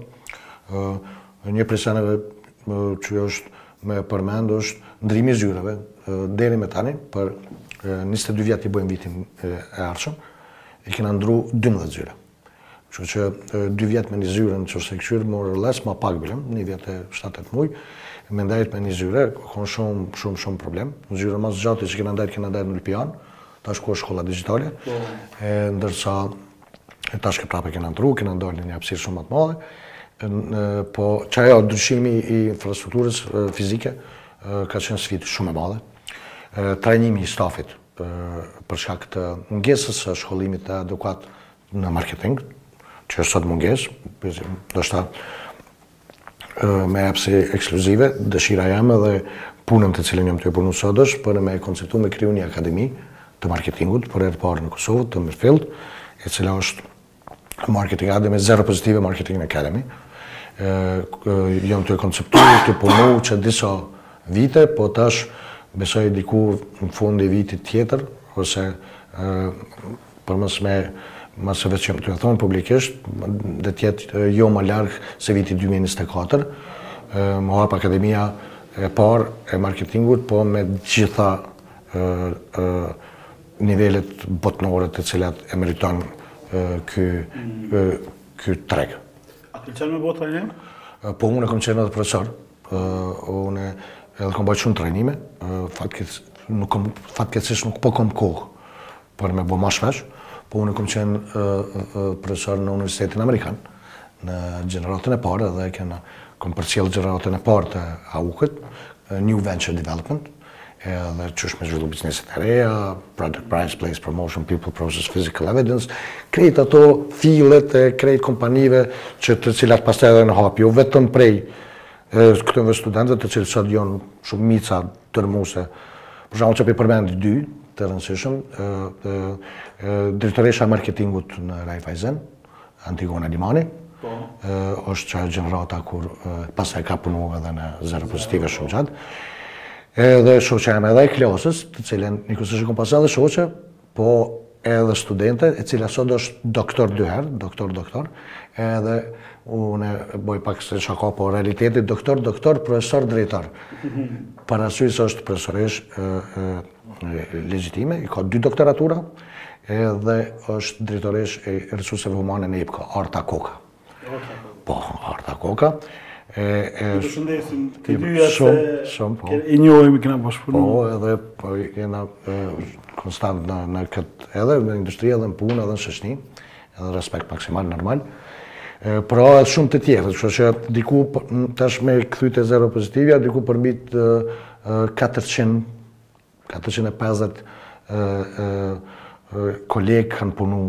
një prej seneve që është me përmend është ndrimi i zyreve deri me tani për 22 vjet i bëjmë vitin e ardhshëm i kena ndru 12 zyre Kështu që dy vjet me një zyre n'qoftë se këqyr more or less ma pak bile, një vjet e shtatë tetë muaj, me ndejt me një zyre ka kon shum shum shum problem. Zyra ma s'gjati që kena ndejt kena ndejt në Ulpianë, tash ku është shkolla digjitale, e ndërsa tash krejt prapë kena ndrru, kena dal në një hapësirë shumë më të madhe. Po qajo ndryshimi i infrastrukturës fizike ka qenë sfidë shumë e madhe. Trajnimi i stafit për shkak të mungesës së shkollimit adekuat në marketing, që është sot mungesë, ndoshta me jap si ekskluzive, dëshira jeme edhe punën të cilën jam tue punu sot është, për me konceptu me kriju një akademi të marketingut, për herë të parë në Kosovë, të mirëfilltë, e cila është Marketing Academy, zero pozitive Marketing Academy. Jam tu e konceptu, tu punu që disa vite, po tash besoj diku në fund të vitit tjetër, ose për me, me, ma veç jam tu e thonë publikisht, dhe të jetë jo ma larg se viti 2024, me hapë Akademia e parë e marketingut, po me t'gjitha nivelet botnore të cilat e meriton ky ky treg. A pëlqen me bo trajnime? Po unë kam qenë edhe profesor. Unë edhe kam bajt shumë trajnime, fatkeq nuk kam fatkeqësisht nuk po kam kohë për me bo ma shpesh, po unë kam qenë profesor në Universitetin Amerikan në gjeneratën e parë dhe kena kam përcjell gjeneratën e parë të AUK-it, New Venture Development, edhe qysh me zhvillu bizneset e reja, product price, place promotion, people process, physical evidence, krejt ato fillet e krejt kompanive që të cilat pastaj edhe janë hapë, jo vetëm prej këtëve studentëve të cilët sot jonë shumica dërrmuse, për shembull po i përmendi dy të rëndësishëm, drejtoresha e marketingut në Raiffeisen, Antigona Limani, është qajo gjenerata kur pastaj ka punu edhe në zero pozitive shumë gjatë. Edhe shoqja jeme edhe e klasës, të cilën njëkohësisht e kom pas edhe shoqe, po edhe studente, e cila sot është doktor dyherë, doktor, doktor, edhe unë e boj pak si shaka, po realiteti doktor, doktor, profesor, drejtor. Mhm. Parasysh është profesoreshë, legjitime, i ka dy doktoratura, edhe është drejtoreshë e resurseve humane në IPKO, Arta Koka. Po, Arta Koka. I përshëndesim, të dyja se po. i njohim i kena bashkëpunu. Po, edhe po, jena konstant në këtë, edhe në industri, edhe në punë, edhe në shoqni. Edhe respekt maksimal normal. Por ka edhe shumë të tjerë, kështu që diku tash me kthy te zero pozitivja, diku përmbi 400 450 kolegë kanë punu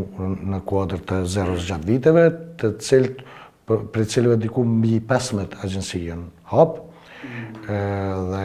në kuadër të zeros gjatë viteve, të cilët prej cilëve diku mbi 15 agjensi janë hapë, dhe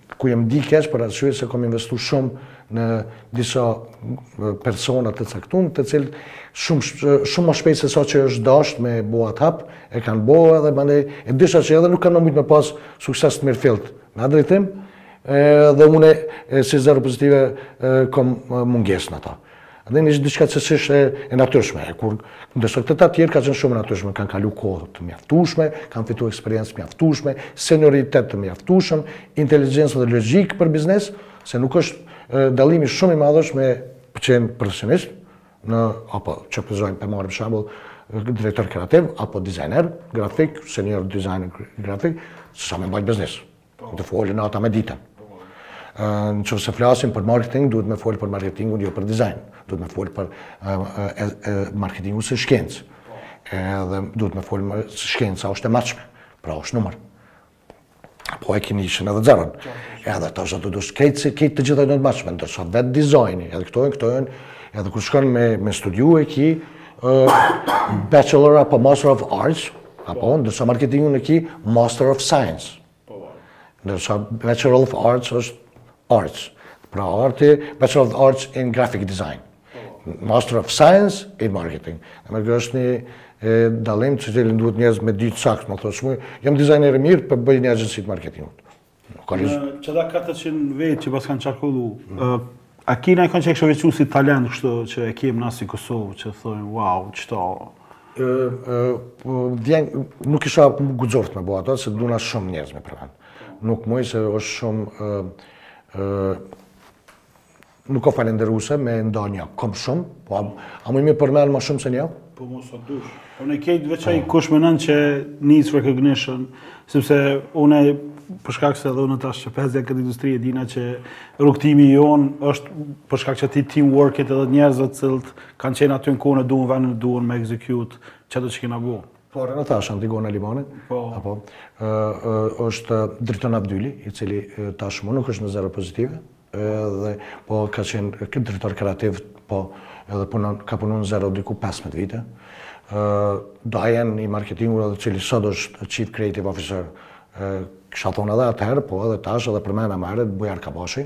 ku jam ndi keq për arsye se kam investu shumë në disa persona të caktum, të cilët shumë shumë ma shpejt se sa që është dashtë me bo atë hap, e kanë bo edhe mandej, e dyshoj që edhe nuk kanë mujtë me pas sukses të mirëfilltë në atë drejtim, dhe une si zero pozitive kam mungesë në ta. Dhe është diçka që s'ish e, e natyrshme, e kur ndërsa këta të tjerë ka qenë shumë e natyrshme, kanë kalu kohë të mjaftueshme, kanë fitu eksperiencë të mjaftushme, senioritet të mjaftushëm, inteligjencë dhe logjikë për biznes, se nuk është dallimi shumë i madh është me qenë profesionist në apo që supozojmë me marrë për shembull direktor kreativ apo dizajner grafik, senior dizajner grafik, sesa me mbajtë biznes. Fol nata me ditën. Në qoftë se flasim për marketing, duhet me folë për marketingun, jo për dizajn. Duhet me folë për marketingun si shkencë. Dhe duhet me folë për shkencë, se është e matshme. Pra është numër. Po e kini ishen edhe zërën. Edhe të është të dushë, kejtë si kejtë të gjitha janë të matshme, ndërsa vetë dizajni, edhe këto e këto e në, edhe kur shkon me studiu e ki, Bachelor apo Master of Arts, Apo, ndërsa marketingun e ki Master of Science. Po, po. Ndërsa Bachelor of Arts është Arts. Pra arti, Bachelor of Arts in Graphic Design. Po. Master of Science in Marketing. Domethënë është një e, dallim që duhet njerëz me ditë saktë, me thanë unë, jam dizajner i mirë po bëj një agjenci të marketingut. Në qëta 400 vetë që paskan qarkullu, a ki najkan që e kishe veçu si talent kështu që e kemë na si Kosovë që thojmë, wow, qëta? Vjen, nuk isha guxu me bo ato, se duhna shumë njerëz me përmend. Nuk moj se është shumë Nuk â falënderuse me nda një, kom shumë, po a muj me përmend ma shumë se një? Po mun sa dush. Unë e kejtë veç ai po. kush mendon që needs recognition, sepse unë për shkak se edhe unë tash që jam pjesë e kësaj industri e dina që rrugëtimi jonë është për shkak qëtij team workit edhe njerëzve t'cilët kanë qenë aty në kohën e duhun vendin e duhun me execute qëto që kina bo. Po, Rena Tasha, Antigona Limani, po. apo, është Driton Abdyli, i cili tashmë nuk është në Zero Positive, Edhe po ka qenë këtë drejtor kreativ po edhe punon ka punu në zero diku pesëmbëdhjetë vite. Ë doajeni i marketingut edhe i cili sot është chief creative officer kisha thonë edhe atëherë po edhe tash edhe përmenda më herët Bujar Kabashi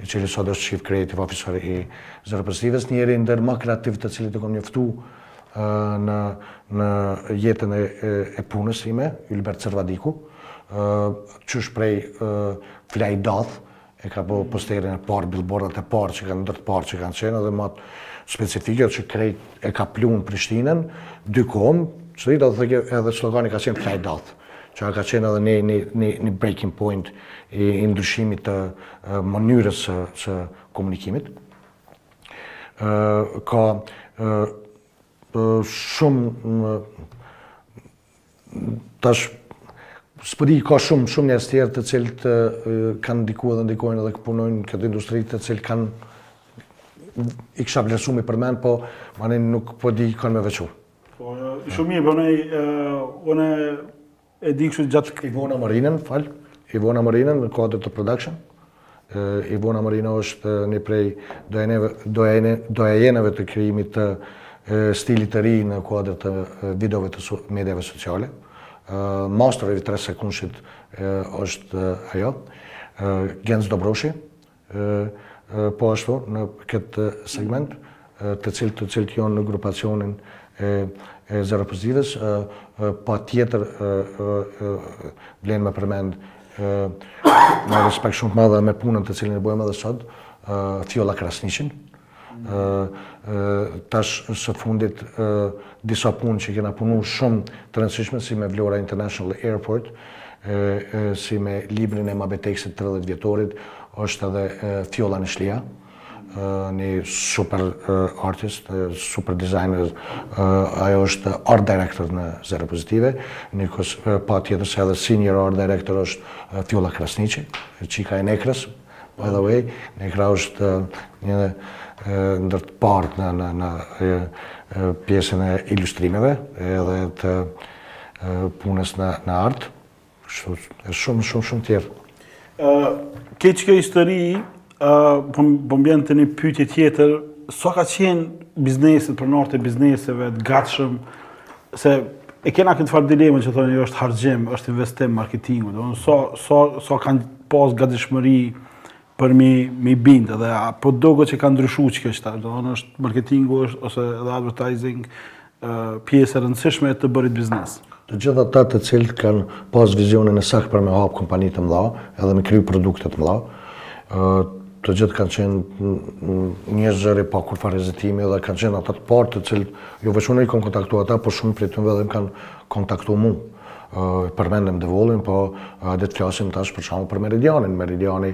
i cili sot është chief creative officer i Zero Positives njëri ndër më kreativët të cilit i kam njoftu në në jetën e, e punës sime Ylbert Cërvadiku ë qysh prej Fli dath e ka bo posterin e parë, bilbordat e parë që kanë ndër të parët që kanë qenë edhe ma t'specifikët që krejt e ka mlu Prishtinën, dy komë, që i do të thëke edhe slogani ka qenë fli dath, qaj ka qenë edhe një, një, një, breaking point i, i ndryshimit të e, mënyrës së, së komunikimit. E, ka e, shumë Tash, s'po di, ka shumë, shumë njerëz tjerë të cilët kanë ndikuar dhe ndikojnë edhe punojnë në këtë industri të cilët kanë i kisha vlerësu me përmend, po amani nuk po di kënd me veçu. Po, shumë mirë, po ne, une e di kështu gjatë... Ivona Marinën, fal, Ivona Marinën në kuadër të production. Ivona Marina është një prej doajenëve të krijimit të stilit të ri në kuadër të videove të mediave sociale. Master i 3 sekundshit është ajo. Genc Dobroshi, po ashtu në këtë segment. të cilët të cilët janë në grupacionin e Zero Pozitives patjetër vlen me përmend me respekt shumë të madh dhe me punën të cilën e bojmë edhe sot Fjolla Krasniqin tash së fundit disa punë që kena punu shumë të rëndësishme si me Vlora International Airport si me librin e Mabetex-it 30 vjetorit është edhe Fjolla Nishliu Një super artist, super designer, ajo është art director në Zero Positive, nikos patjetër se edhe senior art director është Fjolla Krasniqi, çika e Nekrës, by the way, Nekra është një ndër të parët në pjesën e ilustrimeve edhe të punës në art. Kështu, e shumë, shumë, shumë tjerë. Këtë çka histori, po, po m'bjen te një pytje tjetër, sa ka qenë bizneset, pronarët e bizneseve, të gatshëm, se e kena këtë farë dilemën që thonë, jo është harxhim, është investim, marketingu, do në, sa, sa, sa kanë pas gatishmëri për me i bind edhe a po do gjo që ka ndryshuar çka është do me thënë marketingu është ose edhe advertising pjesë e rëndësishme e të bërit biznes. Të gjithë ata të cilët kanë pas vizionin e saktë për me hap kompani të mëdha, edhe me kriju produkte të mëdha, të gjithë kanë qenë një zëri pa kurrfarë hezitimi dhe kanë qenë ata të parët të cilët, jo veç unë i kanë kontaktu ata, po shumë prej tyne edhe më kanë kontaktu mu. Përmendëm Devollin, po le të flasim tash për shembull për Meridianin. Meridiani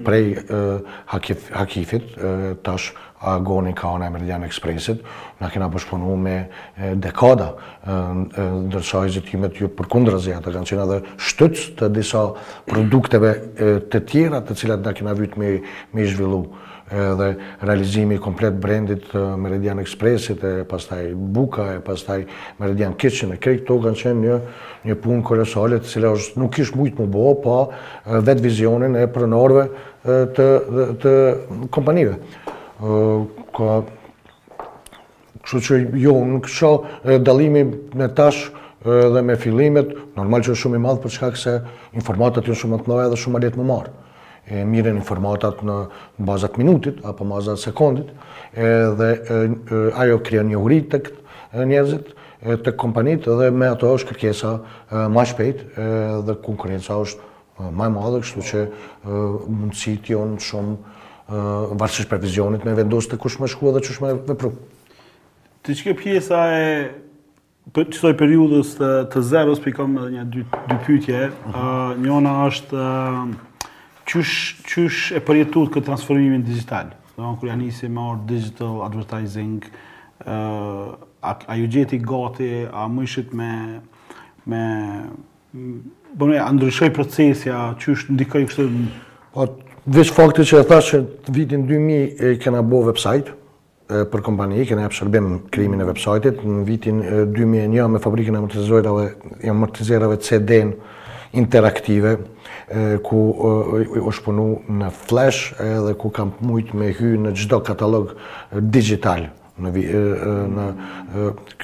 prej Hakifit, tash Agoni ka ana e Meridian Expressit, na kena bashkëpunu me dekada, ndërsa hezitimet jo, përkundrazi, ata kanë qenë edhe shtytës të disa produkteve të tjera të cilat na kena vyt me i zhvillu. Edhe realizimi i komplet brendit të Meridian Expressit e pastaj Buka e pastaj Meridian Kitchen e krejt këto kanë qenë një një punë kolosale e cila është nuk kish mujt mu bo pa vetë vizionin e pronarëve të të kompanive. Ka Kështu që jo, unë nuk shoh dallimi me tash dhe me fillimet, normal që është shumë i madh për shkak se informatat janë shumë më të mëdha dhe shumë ma lehtë me marrë. E merren informatat në bazë të minutit apo bazë të sekondit, edhe ajo krijon njohuri tek njerëzit, tek kompanitë dhe me ato është kërkesa ma e shpejtë dhe konkurrenca është ma e madhe, kështu që mundësitë janë shumë varësisht prej vizionit me vendos te kush me shku edhe kush me vepru. Ti që ke pjesa e për qasaj periudhës të, të zeros po i kam edhe një dy dy pyetje. Uh -huh. njëna është qysh qysh e përjetuat këtë transformimin digital. Domethënë kur ia nisi me art digital advertising, ë uh, a, a ju gjeti gati, a më ishit me me Bën a ndryshoi procesi, a qysh ndikoi kështu? Po veç fakti që e thash që në vitin 2000 e kena bo website për kompani, kena jap shërbim krijimin e website-it, në vitin 2001 me fabrikën e amortizerëve, e amortizerëve CD-n interaktive, ku është punu në flash edhe ku kam mujt me hy në çdo katalog digital. Në vi, në,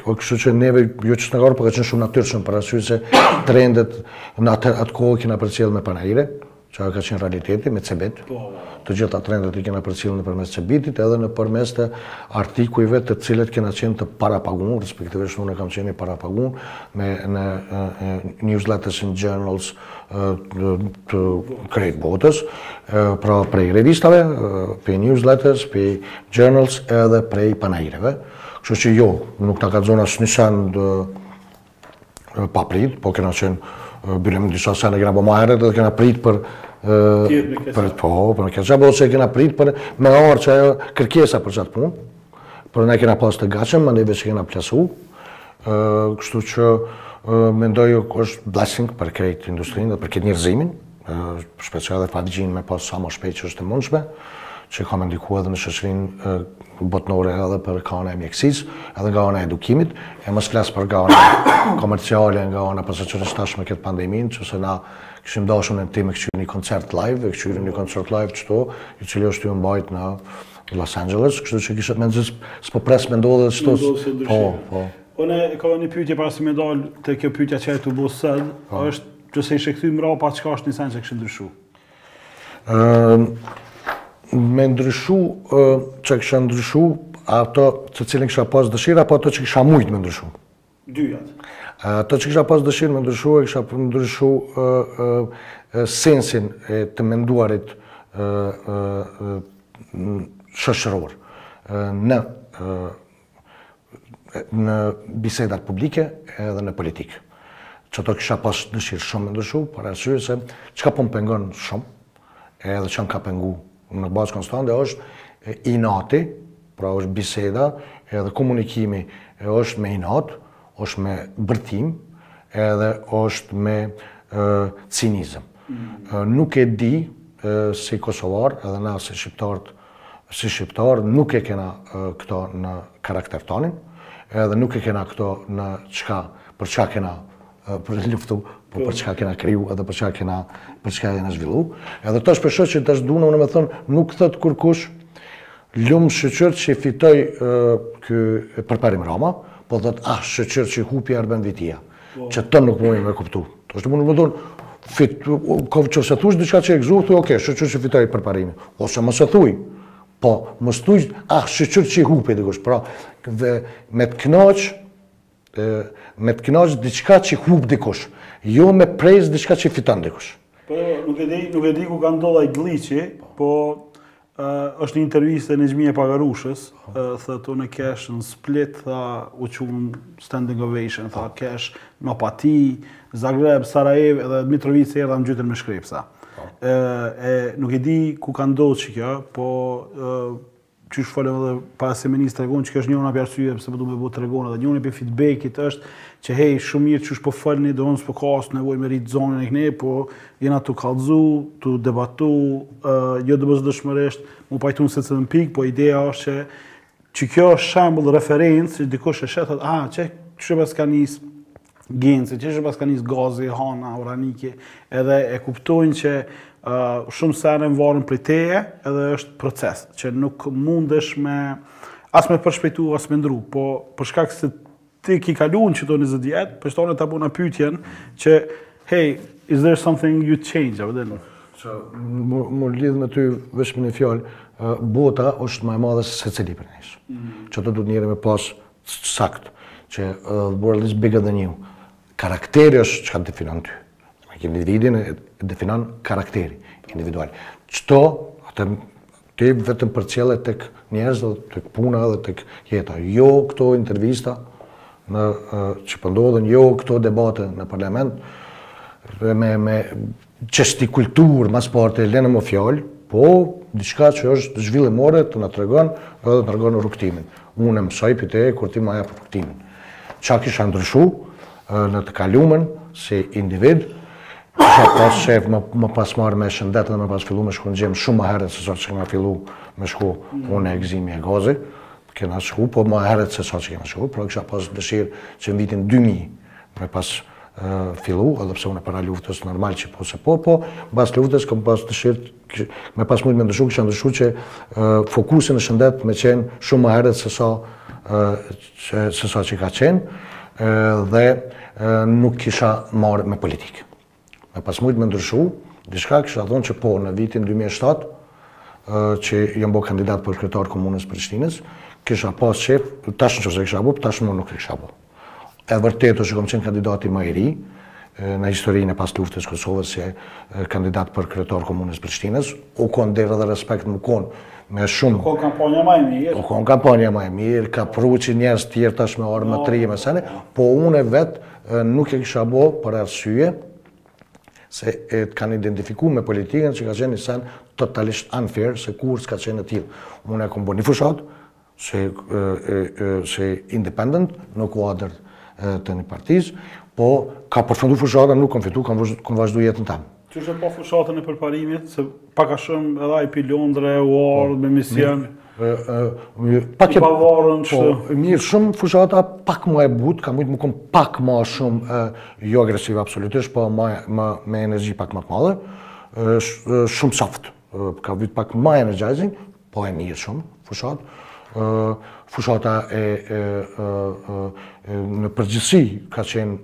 o kështu që neve, jo që të ngarë, po ka qenë shumë e natyrshme, për arsye se trendet në atë, atë kohë kena përcjell me panaire, që ajo ka qenë realiteti, me CeBIT. Po, po, po. Të gjitha trendet i kena përcjell nëpërmes CeBIT-it, edhe nëpërmes të artikujve të cilët kena qenë të parapagun, respektivisht unë kam qenë i parapagun, me në, në, në newsletters and journals, të krejt botës, pra prej revistave, prej newsletters, prej journals edhe prej panaireve. Kështu që jo, nuk na ka zonë asnjë send papritë, po kena qenë bërëm në disa sende kena bo ma heret dhe kena prit për për po, për në keqa, po se kena prit për me ardhë qajo kërkesa për qatë punë. Por na kena pas të gatshëm, mandej veç kena plasu, kështu që mendoj është blessing për krejt industrinë dhe për krejt njerëzimin, shpresoj edhe 5G-në me pas sa më shpejt që është e mundshme, që ka me ndiku edhe në shoqërinë botërore edhe për kah ana e mjekësisë, edhe nga ana e edukimit, e mos flas për nga ana komerciale, nga ana e për se që është tashme këtë pandeminë, që si na kishim dashtë unë e ti me këqyri një koncert live, e këqyri një koncert live qëto, i cili është ju mbajt në Los Angeles, kështu që kisha mendoj s'po pres me ndodhë këto. Po, po. Unë e kam një pyetje para se me dal te kjo pyetja që ta boj sot, po. është që si ishe kthy mrapa çka është një sen që kishe ndryshu. Ëm me ndryshu ë çka kisha ndryshu ato të cilën kisha pas dëshirë apo ato që kisha mujt me ndryshu. dyjat. Ato që kisha pas dëshirë me ndryshu, e kisha ndryshu sensin e të menduarit shoqëror në në bisedat publike edhe në politikë. Qato kisha pas dëshirë shumë me ndryshu, për arsye se çka po më pengon shumë, edhe çka më ka pengu në bazë konstante është inati, pra është biseda edhe komunikimi është me inat, është me bërtim edhe është me cinizëm. Nuk e di si kosovarë edhe na shqiptarët si shqiptarë nuk e kena këto në karakter tonën edhe nuk e kena këto në çka për çka kena për luftu, po për çka kena kriju edhe për çka kena për çka jena zhvillu. Edhe tash për shkak që tash domethënë nuk thot kurkush lum shqyr që fitoi ky Përparim Rama, po thot ah shqyr që hupi Arben Vitia. Po. Qëtë nuk muj me kuptu. Domethënë fit kaq, ose thosh diçka që e gëzuar thuj ok, shqyr që fitoi Përparimi. Ose mos e thuj. Po, mos thuj ah shqyr që hupi dikush. Pra, me të kënaq Me të kënaqë diçka që hup dikush, jo me presë diçka që fiton dikush. Po, nuk e di, nuk e di ku ka ndodhur ai glitchi, po është një intervistë e Nexhmije Pagarushës, thotë unë kesh në split, tha u çun standing ovation, tha kesh në Opati, Zagreb, Sarajevë dhe Mitrovicë erdha në gjujtën me shkrepsa. Po. E nuk e di ku ka ndodhur kjo, po Qysh folëm edhe para se me nisë Tregun që është njëra nga arsyet pse po du me bo Tregun edhe njëri prej feedbackëve është që hey shumë mirë qysh po folni domethënë s'ka as nevojë me rrit zonin e kënej po jena tu kallzu, tu debatu, uh, jo domosdoshmërisht, mu pajtu në secilën pikë, po ideja është që që kjo është shembull referencë që dikush e sheh thotë, ah, qe qysh paska ka nis Genci, qe qysh paska nis Gazi, Hana, Uraniki, edhe e kuptojnë që shumë sene varen prej teje, edhe është proces, që nuk mundesh me, as me përshpejtu, as me ndru, po për shkak se ti ki kalu në qëto 20 vjetë, për qato ta bona pytjen, që, hey, is there something you change, a po edhe nuk? Që, me lidhë me ty, veç me një fjalë, bota është më e madhe se secili prej nesh. Mm. Qëtë duhet njëri me pasë, Saktë, që the world is bigger than you. Karakteri është çka të definon ty. Individin e definon karakteri individual. Qato atë ti vetëm përcjelle tek njerëzit dhe tek puna dhe tek jeta. Jo këto intervista në që po ndodhin, jo këto debate në parlament dhe me me Çështje kulturë mas pari lene ma fjalë, po diçka që është zhvillimore të na tregon dhe të tregon rrugëtimin. Unë mësoj për te kur ti ma jep rrugëtimin. Çka kisha ndryshu në të kalumen si individ, kisha pas qef me, me pas marrë me shëndet dhe me pas fillu me shku në gym shumë ma herët se sa që kena fillu me shku unë e Gzimi e Gazi, Kena shku, po ma herët se sa që kena shku, pra kisha pas dëshirë që në vitin 2000 me pas fillu, edhe pse unë para luftës normal që po se po, po pas luftës kom pas dëshirë me pas mujtë me ndryshu, kisha ndryshu që fokusin në shëndet me qenë shumë ma herët se sa se sa që ka qenë dhe nuk kisha marrë me politikë. Me pas mujt me ndryshu, diçka kisha thonë që po, në vitin 2007, që jam bo kandidat për kryetar komunës Prishtinës, kisha pas qef, tash në qoftë se kisha bo, tash ma nuk kisha bo. E vërteta është që kom qenë kandidati ma i ri, në historinë e pasluftës Kosovës si kandidat për kryetar komunës Prishtinës, u konë dhe dhe respekt më konë me shumë... U konë kampanja ma e mirë. U konë kampanja ma e mirë, ka pru që njerës tjerë tash me arë më tri e më sene, po une vetë Nuk e kisha bo për arsye se të kanë identifiku me politikën që ka qenë një sen totalisht unfair, se kurrë s'ka qenë e tillë. Unë e kom bo një fushatë, si independent, në kuadrë të një partisë, po ka përfundu fushata, nuk kom fitu, kom vazhdu jetën tem. Qysh e pa fushatën e Përparimit, se pak a shumë edhe ai pi Londre u ardhë me mision. Pak e pavarun që... Po, mirë shumë fushata pak ma e butë, ka mujtë me kon pak ma shumë, jo agresive absolutisht, po me energji pak ma të madhe, shumë soft, ka vyt pak ma energizing, po e mirë shumë fushatë. Fushata e në përgjithsi ka qenë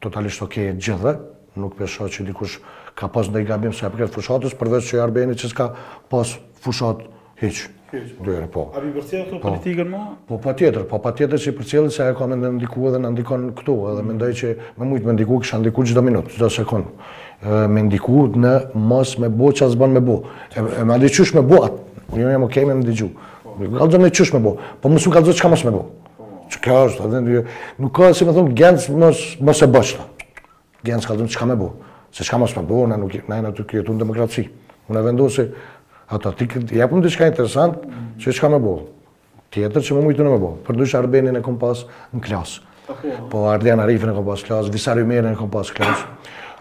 Totalisht ok e gjithve nuk pe shoh që dikush ka pas ndonjë gabim sa i përket fushatës, përveç që Arbeni që s'ka pas fushatë hiç. Hiç. Po. Dyre, po. A i përcjell këtu po. politikën më? Po patjetër, po patjetër që i përcjelli se ajo ka me na ndikue dhe na ndikon këtu, edhe mm. mendoj që me mujtë me ndiku, kisha ndiku çdo minutë, çdo sekond. Me ndiku në mos me bo çfarë s'bën me bo. E, e madje qysh me bo atë. Unë jam okay me më dëgju. Po. Nuk kallzon me qysh me bo, po më su kallzon çka mos me bo. Çka është, edhe nuk ka si me thonë Genc mos, mos e bësh ta. Genc ka thonë çka me bo, se çka mos me bo, na nuk na na tu këtu në demokraci. Unë e vendosi, ato, ti këtë jepëm diçka interesant, që çka me bo. Tjetër që me mujtë në me bo, për ndryshe Arbenin e kom pas në klasë. Po Ardian Arifin e kom pas klasë, Visar Ymerin e kom pas klasë.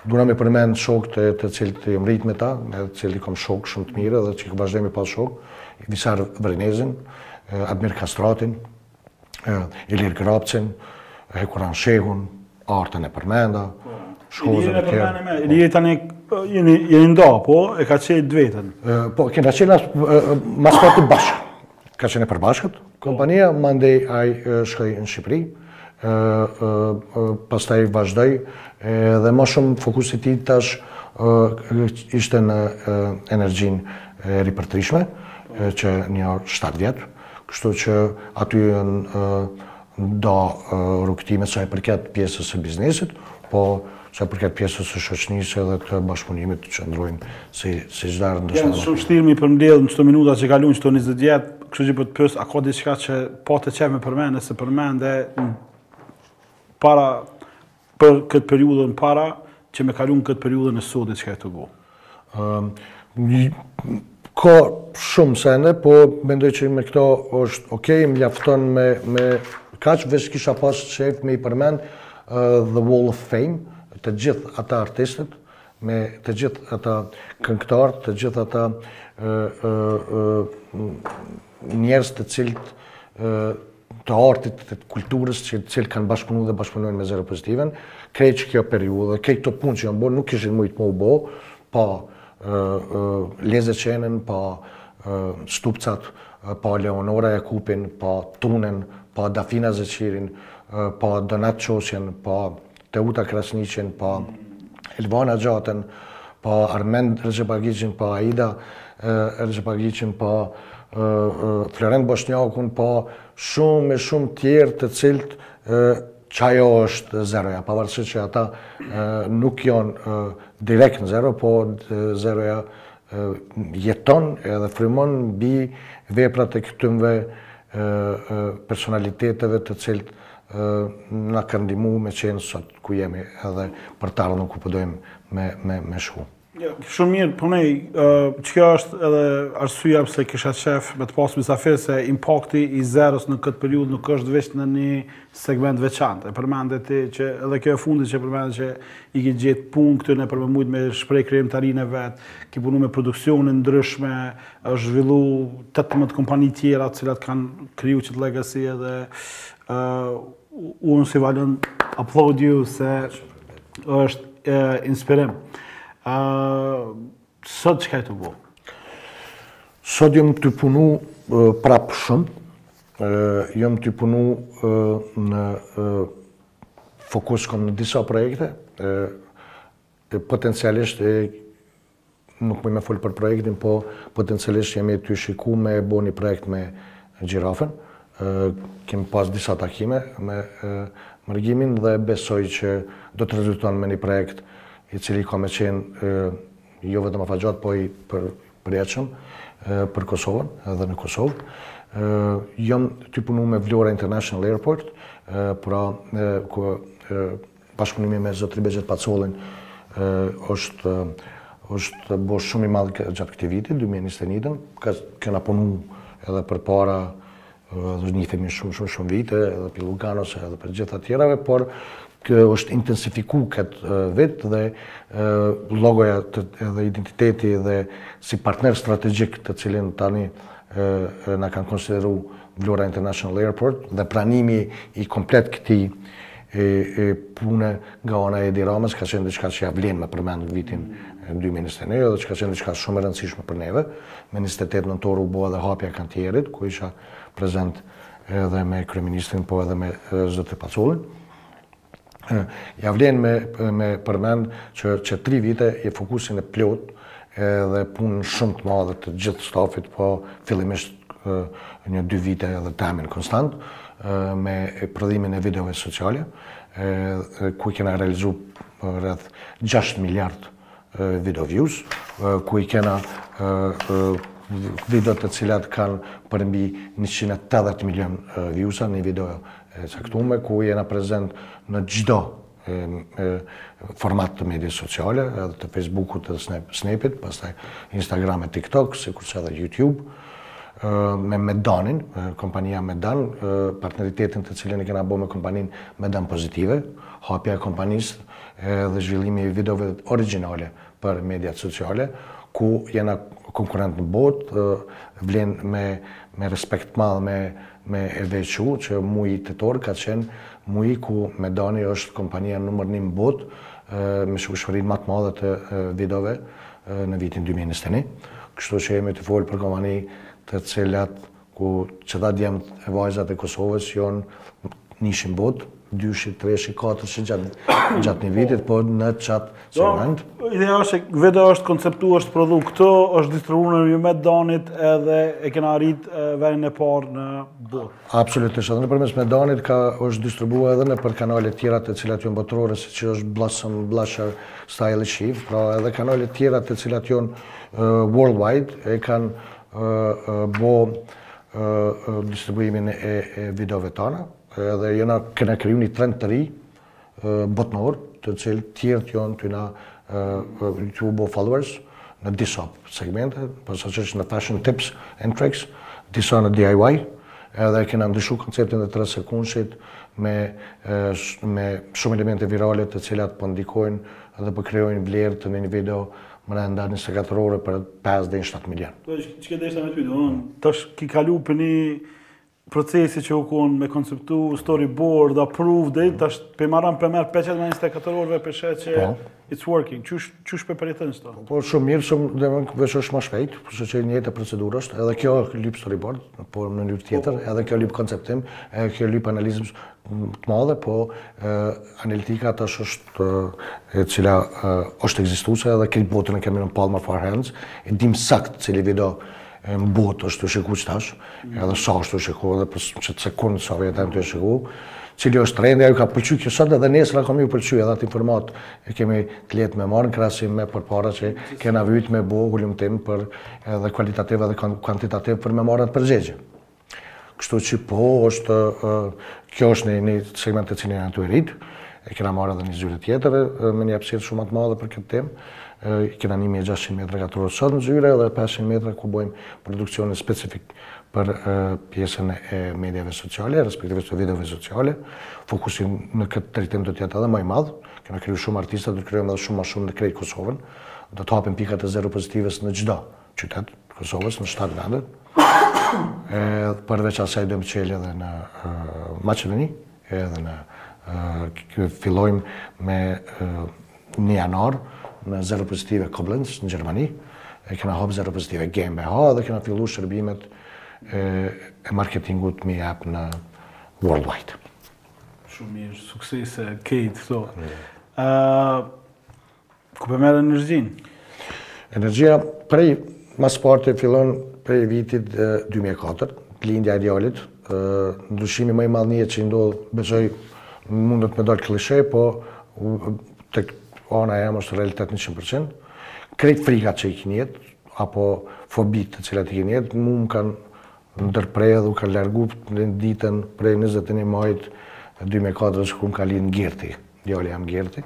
Du na me përmend shokët, të cilët jem rritë me ta, me cilët i kom shokë shumë të mirë dhe që i kom vazhdoj me i pas shokë, Visar Vrenezin, Admir Kastratin, Ilir Grapcin, Hekuran Shehun, Artën e përmenda, Shkozën e tjerë. Iliri tani jeni jeni nda, po e ka tash të veten. Po kena qenë mas pari bashkë. Ka qenë e përbashkët. Kompania mandej ai shkoi në Shqipëri. Pastaj vazhdoi edhe ma shumë fokusi i tij tash ishte në energjinë e ripërtrishme që një shtatë vjet, kështu që aty janë nda rrugëtimet sa i përket pjesës së biznesit, po Sa i përket pjesës së shoqënisë edhe të bashkëpunimit qëndrojmë si si çdo herë ndoshta. Jam shumë shtirë mi përmbledh në këto minuta që kaluan këto 20 vjet, kështu që po të pyes a ka diçka që po të qet me përmend që s'e përmende para për këtë periudhën para që me kalu n'këtë periudhën e sodit çka je tu bo. Ka shumë sene, po mendoj që me këto është ok, mjafton me kaq, veç kisha pas qejf me i përmend The Wall of Fame, të gjithë ata artistët, me të gjithë ata këngëtarët, të gjithë ata njerëz të cilët të artit e të kulturës që të cilët kanë bashkëpunu dhe bashkëpunojnë me Zero Pozitiven. Krejt që kjo periudhë, krejt këto punë që janë bo nuk kishin mujt me u bo, pa Leze Qenën, pa Stupcat, pa Leonora Jakupin, pa Tunen, pa Dafina Zeqirin, pa Donat Qosjen, pa Teuta Krasniqin, pa Elvana Gjatën, pa Armend Rexhepagiqin, pa Aida Rexhepagiqin, pa Florent Boshnjakun, pa shumë e shumë tjerë të cilët qajo është Zeroja, pavarësisht që ata nuk janë direkt në Zero, po Zeroja jeton edhe frymon mbi veprat e këtymve personaliteteve të cilët na kanë ndihmu me qenë sot ku jemi edhe për të ardhmen ku po dojmë me shku. Shumë mirë, po de, që kjo është edhe arsyja pse kisha qef me të pasë misafirë se impakti i Zeros në këtë periudhë nuk është veç në një segment t'veçantë. E përmende ti që edhe kjo e fundi që përmende që i ki gjet punktet për me mujt me shpreh krijimtarinë e vetë, ki punu me produksione t'ndryshme, I ki zhvillu tetëmbëdhjetë kompani tjera të cilat kanë kriju qëtë legacy edhe unë si Valon applaud you se është inspirim. Sot çka je tu bo? Sot jam tu punu prapë shumë, jam tu punu, në fokus kom disa projekte, potencialisht e Nuk muj me fol për projektin po potencialisht jemi tu shiku me bo një projekt me Gjirafën. Kemi pas disa takime me Mërgimin dhe besoj që do të rezulton me një projekt i cili ka me qenë jo vetëm afatgjatë po i përjetshëm për Kosovën edhe në Kosovë. Jam tu punu me Vlora International Airport, pra ku Bashkëpunimi me zotëri Behgjet Pacollin është bo shumë i madh gjatë këtij viti, 2021, kena punu edhe përpara edhe njihemi shumë shumë shumë vite edhe prej Luganos edhe për gjitha tjerave, por kjo është intensifiku këtë vit dhe logoja edhe identiteti dhe si partner strategjik të cilin tani na kanë konsideru Vlora International Airport dhe pranimi i komplet këtij pune nga ana e Edi Ramës ka qenë diçka që ia vlen me përmend vitin 2021 dhe që ka qenë diçka shumë e rëndësishme për neve. Më 28 nëntor u bo edhe hapja e kantierit, ku isha prezent edhe me kryeministrin, po edhe me zotni Pacollin. Ia vlen me me përmend që që tri vite e fokusin e plotë edhe punën shumë të madhe të gjithë stafit, po fillimisht një dy vite edhe temin konstant me prodhimin e videove sociale, ku i kena realizu rreth 6 miliard Video Views, ku i kena video të cilat kanë përmbi njëqind e tetëdhjetë milion views-a, një video e caktume ku jena prezent në çdo format të medias sociale, edhe të Facebook-ut dhe Snap-it, pastaj Instagram e TikTok, sikurse edhe YouTube, me Medan-in, kompania Medan, partneritetin të cilin e kena bo me kompaninë Medan Pozitive, hapja e kompanisë dhe zhvillimi i videove origjinale për mediat sociale, ku jena konkurrent në botë, vlen me me respekt të madh me me e veçu që muaji tetor ka qenë muaji ku Medani është kompania numër një në botë me shikueshmërinë ma të madhe të videove në vitin 2021. Kështu që jemi tu folë për kompani të cilat ku qeta djemtë e vajzat e Kosovës jon njishi n'botë, dyshi, treshi, katërshi gjatë gjatë një vitit, po në qat segment. Do, ideja është se vetë është konceptu, është prodhu këtu, është distribu në rrjetet e Medanit edhe e kena arrit vendin e parë në botë. Absolutisht, edhe nëpërmes Medanit ka është distribu edhe nëpër kanale të tjera të cilat janë botërore, siç është Blossom, Blusher, Style Chief, pra edhe kanale të tjera të cilat janë worldwide e kanë bo distribuimin e videove tona edhe e kena kriju një trend të ri botnor të cilin tjertë janë tu na bo followers në disa segmente, për sa është në fashion tips and tricks, disa në DIY, edhe kena ndryshu konceptin dhe tre sekondshit me, me shumë elemente virale të cilat po ndikojnë dhe po krijojnë vlerë te një video Mrenda njëzet e katër ore për pesë deri në shtatë milionë. Po çka deshta me të vet, domethonë, tash ki kalu prej një procesi që u kon me konceptu storyboard, approve deri tash pe marrën për merr 24 orëve për shkak që po. it's working. Qysh qysh po e përjeton këto. Po, po shumë mirë, shumë domethonë veç është më shpejt, për shkak që e njëjtë procedurë është, edhe kjo lyp storyboard, po në lyp tjetër, po, po. edhe kjo lyp konceptim, edhe kjo lyp analizim, të madhe, po analitika tash është e cila është ekzistuese edhe krejt botën e kemi në palm of our hands, e dim sakt cili video në botë është tu u shiku tash, edhe sa është tu u shiku edhe për qet sekondë sa vetë janë tu e shiku, cili është trendi, a ju ka pëlqy kjo sot edhe nesër a ka me ju pëlqy edhe atë informat e kemi të lehtë me marrë në krahasim me përpara që kena vyjt me bo hulumtim për edhe kualitativ edhe kuantitativ për me marrë atë përgjigje. Kështu që po, është, kjo është një, një segment të cilin jena tu e rritë, e kena marrë edhe një zyre tjetër, me një hapsirë shumë ma të madhe për këtë tim, kena 1600 metra katrorë sot në zyre dhe 500 metra ku bojmë produksionin specifik për pjesën e mediave sociale, respektivisht të videove sociale. Fokusin në këtë drejtim do të jetë edhe ma i madh, kena kriju shumë artista, do të krijojmë edhe shumë ma shumë në krejt Kosovën, do të hapim pikat e zero pozitives në çdo qytet të Kosovës, në shtatë vende. Edhe përveç asaj do të çel edhe në Maqedoni, edhe ne fillojmë me një janar në zero pozitive Koblenz në Gjermani, e kena hapë zero pozitive GmbH dhe kena fillu shërbimet e marketingut me jap në worldwide. Shumë mirë, suksese, krejt këto. Ku po e merr energjin? Energjia prej ma s'pari fillon prej vitit 2004, lindja e djalit, ndryshimi ma i madh n'jetë që i ndodh, besoj mundet me dalë klishe, po tek ana e jem është realitet 100%. Krejt frikat që i ki n'jetë, apo fobitë të cilat i ki n'jetë, mu më kanë Ndërpre dhe u kanë largu në ditën prej njëzet e një majit dy mijë e katër, atëherë ku më ka lindë Gerti, djali jem Gerti.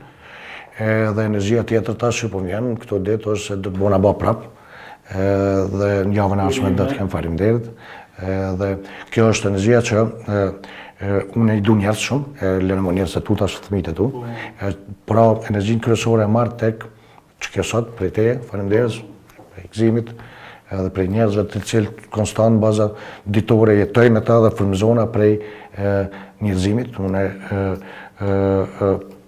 Edhe energjia tjetër tash që po më vjen këto ditë është se do të bona babë prap. Dhe në javën e ardhshme do të kem faleminderit. Dhe kjo është energjia që unë i du njerëz shumë, e le më njerëzit e tu tash fëmijët e tu. Pra energjinë kryesore e marr tek Që ke sot prej teje, faleminderës, prej gëzimit, edhe prej njerëzve të cilët konstant në baza ditore jetoj me ta dhe frymzona prej njerëzimit, unë e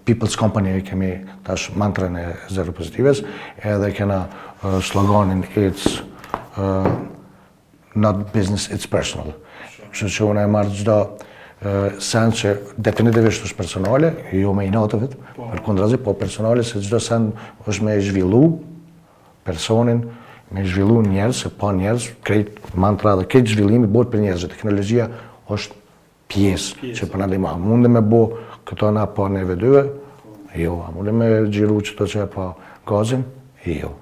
People's Company e kemi tash mantrën e zero pozitives, edhe kena sloganin it's Not business, it's personal. Kështu që unë e marr çdo send që definitivisht është personale, jo me inate vetë, po përkundrazi, po personale se çdo send është me e zhvillu personin, me i zhvillu njerëz, se pa njerëz, krejt mantra dhe krejt zhvillimi bëhet për njerëzit. Teknologjia është pjesë që po na ndihmo. A munde me bo këto na pa neve dyve? Jo. A munde me xhiru qëto që pa gazin? Jo.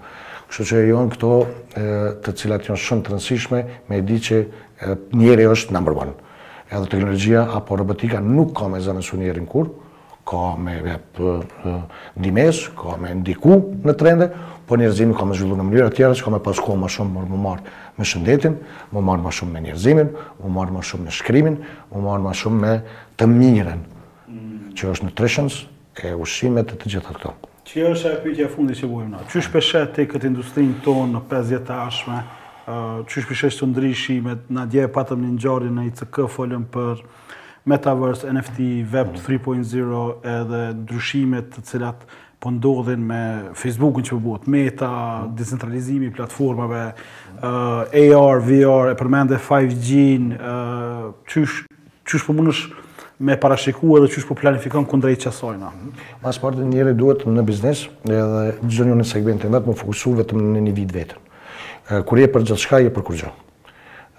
Kështu që janë këto të cilat janë shumë të rëndësishme me e di që njeri është number one. Edhe teknologjia apo robotika nuk ka me zëvendësu njerin kurrë, ka me jep ndihmesë, ka me ndiku në trende, po njerëzimi ka me zhvillu në mënyra tjera që ka me pas kohë ma shumë m'u m'u marr me shëndetin, m'u marr ma shumë me njerëzimin, m'u marr ma shumë me shkrimin, m'u marr ma shumë me të mirën, që është nutritions e ushqimet e të gjitha këto. Kjo është pyetja e fundit që bojmë na. Qysh pe sheh ti këtë industrinë tonë në 5 vjetët e ardhshme, qysh pe sheh ti ndryshimet, na dje e patëm një ngjarje në ICK, folëm për Metaverse, NFT, Web 3.0 edhe ndryshimet të cilat po ndodhin me Facebookun që po bëhet, Meta, decentralizimi i platformave, AR, VR, e përmende 5G-në, qysh Qysh po mundesh me parashiku edhe qysh po planifikon kundrejt qasajna? Ma s'pari një njeri duhet në biznis edhe gjithnjë në segmentin e vet m'u fokusu vetëm në një vijë t'vetën. Kur je për gjithçka, je për kurgjë.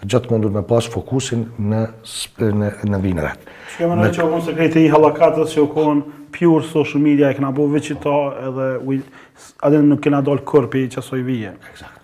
Gjithë mundu me pas fokusin në, në, në vijën e vet. Që kjo m'mend që o kon sekreti i Hallakatës që o kon pure social media e kena bo veç qita edhe edhe nuk kena dalë kurr pi qasaj vije. Exact.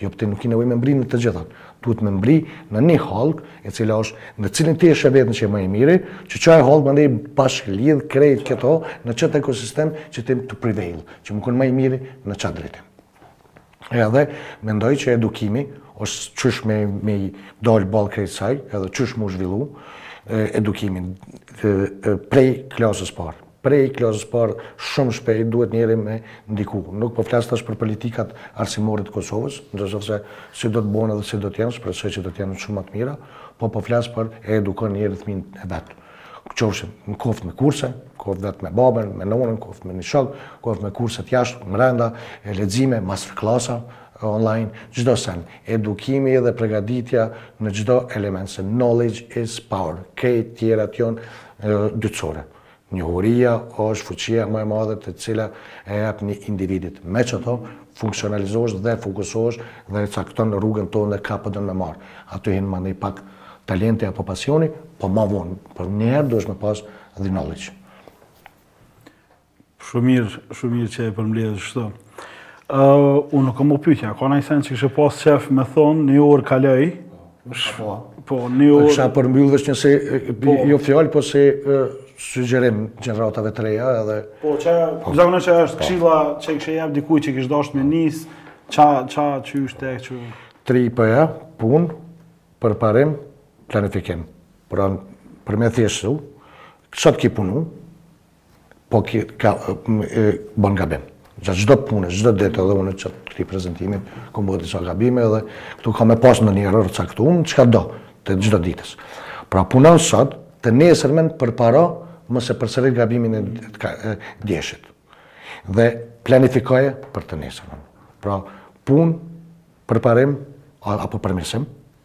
Jo ti nuk ki nevojë me mbri në të gjitha. Duhet me mbri në një hallkë, e cila është në cilën ti e sheh veten që je më i miri, që qajo hallkë mandej bashkë lidh krejt këto në qat ekosistem që ti me prevail, që me kon ma i miri në qat drejtim. Edhe mendoj që edukimi është qysh me i dal ballë krejt saj, edhe qysh me zhvillu edukimin prej klasës parë. Prej klasës parë shumë shpejt duhet njeri me ndiku. Nuk po flas tash për politikat arsimore të Kosovës, ndërsa se si do të bëhen dhe si do të jenë, shpresoj që do të jenë shumë më të mira, po po flas për e edukon njeri fëmin e vet. Qysh e koftë me kurse, koftë vet me babën, me nonën, koftë me një shok, koftë me kurset jashtë, mrenda, e lexime, master klasa, online, çdo sen. Edukimi dhe pregaditja në çdo element, se knowledge is power, krejt tjerat jonë dytësore. Njohuria është fuqia më e madhe të cilën e jep një individit. Me qato funksionalizohesh dhe fokusohesh dhe e cakton rrugën tënde ka po don me marrë. Aty hyn mandej pak talenti apo pasioni, po ma vonë, por njëherë duhesh me pas the knowledge. Shumë mirë, shumë mirë që e përmbledh kështu. Unë nuk kam ma pytje, ka naj sen që kishe pas qef me thonë, një orë kaloi. Po, po një orë... Kisha përmbyllë dhe që nëse, po. jo fjalë, po si sugjerim gjeneratave të reja edhe... Po, që, po. zakonisht qa është këshilla që i kishe jep dikujt që kishte dashtë me nisë, qa, qa, që është tek që... Tri P-re, punë, përparim, planifikim. Pra, për me thjeshtu, që ti ki punu, Po ki, ke, e, bon gabim. Gjatë çdo pune, çdo ditë edhe unë gjatë këtij prezantimi kam bo disa gabime edhe këtu ka me pas ndonjë error caktum, çkado, të çdo ditës. Pra punon sot, të nesërmen përparo, mos e përsërit gabimin e, e djeshit. Dhe planifikoje për të nesërmen. Pra punë, përparim apo përmirësim,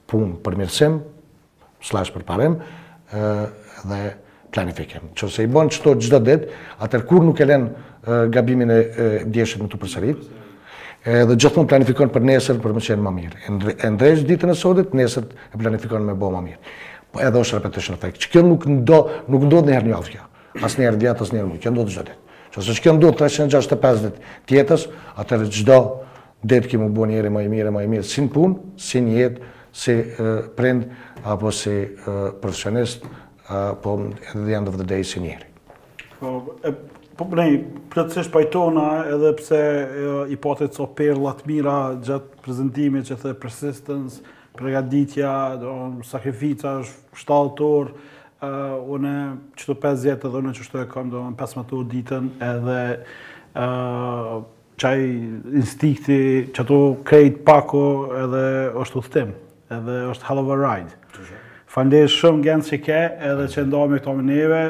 punë, përmirësim, slash përparim dhe planifikim. Që nëse i bon qëto çdo ditë, atëherë kurrë nuk e len gabimin e djeshit me t'u përsërit, dhe gjithmonë planifikon për nesër për me qenë më mirë. E ndreq ditën e sotit, nesër e planifikon me bo më mirë. Po edhe është repetition effect. Që kjo nuk ndodh njëherë n'javë kjo. As njëherë n'vjet, as njëherë n'muj. Kjo ndodh çdo ditë. Që nëse kjo ndodh 365 ditë t'jetës, atëherë çdo Ditë ke m'u bo njeri ma i mirë e ma i mirë si në punë, si në jetë, si prind apo si profesionist apo at the end of the day si njeri. Po, po unë plotësisht pajtohna edhe pse i pate do perla të mira gjatë prezantimit që the persistence, pregaditja, do sakrifica, 17 orë, unë çdo 5 vjet edhe unë qështu e kam do 15 orë ditën edhe Qaj instinkti, qato krejt pako edhe është udhëtim, edhe është hell of a ride. Faleminderit shumë Genc që erdhe edhe që i ndave këto me neve,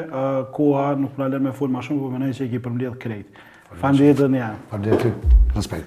koha nuk na lë me fol më shumë, por mendoj se e ke përmbledh krejt. Faleminderit edhe një herë. Faleminderit ty. Respekt.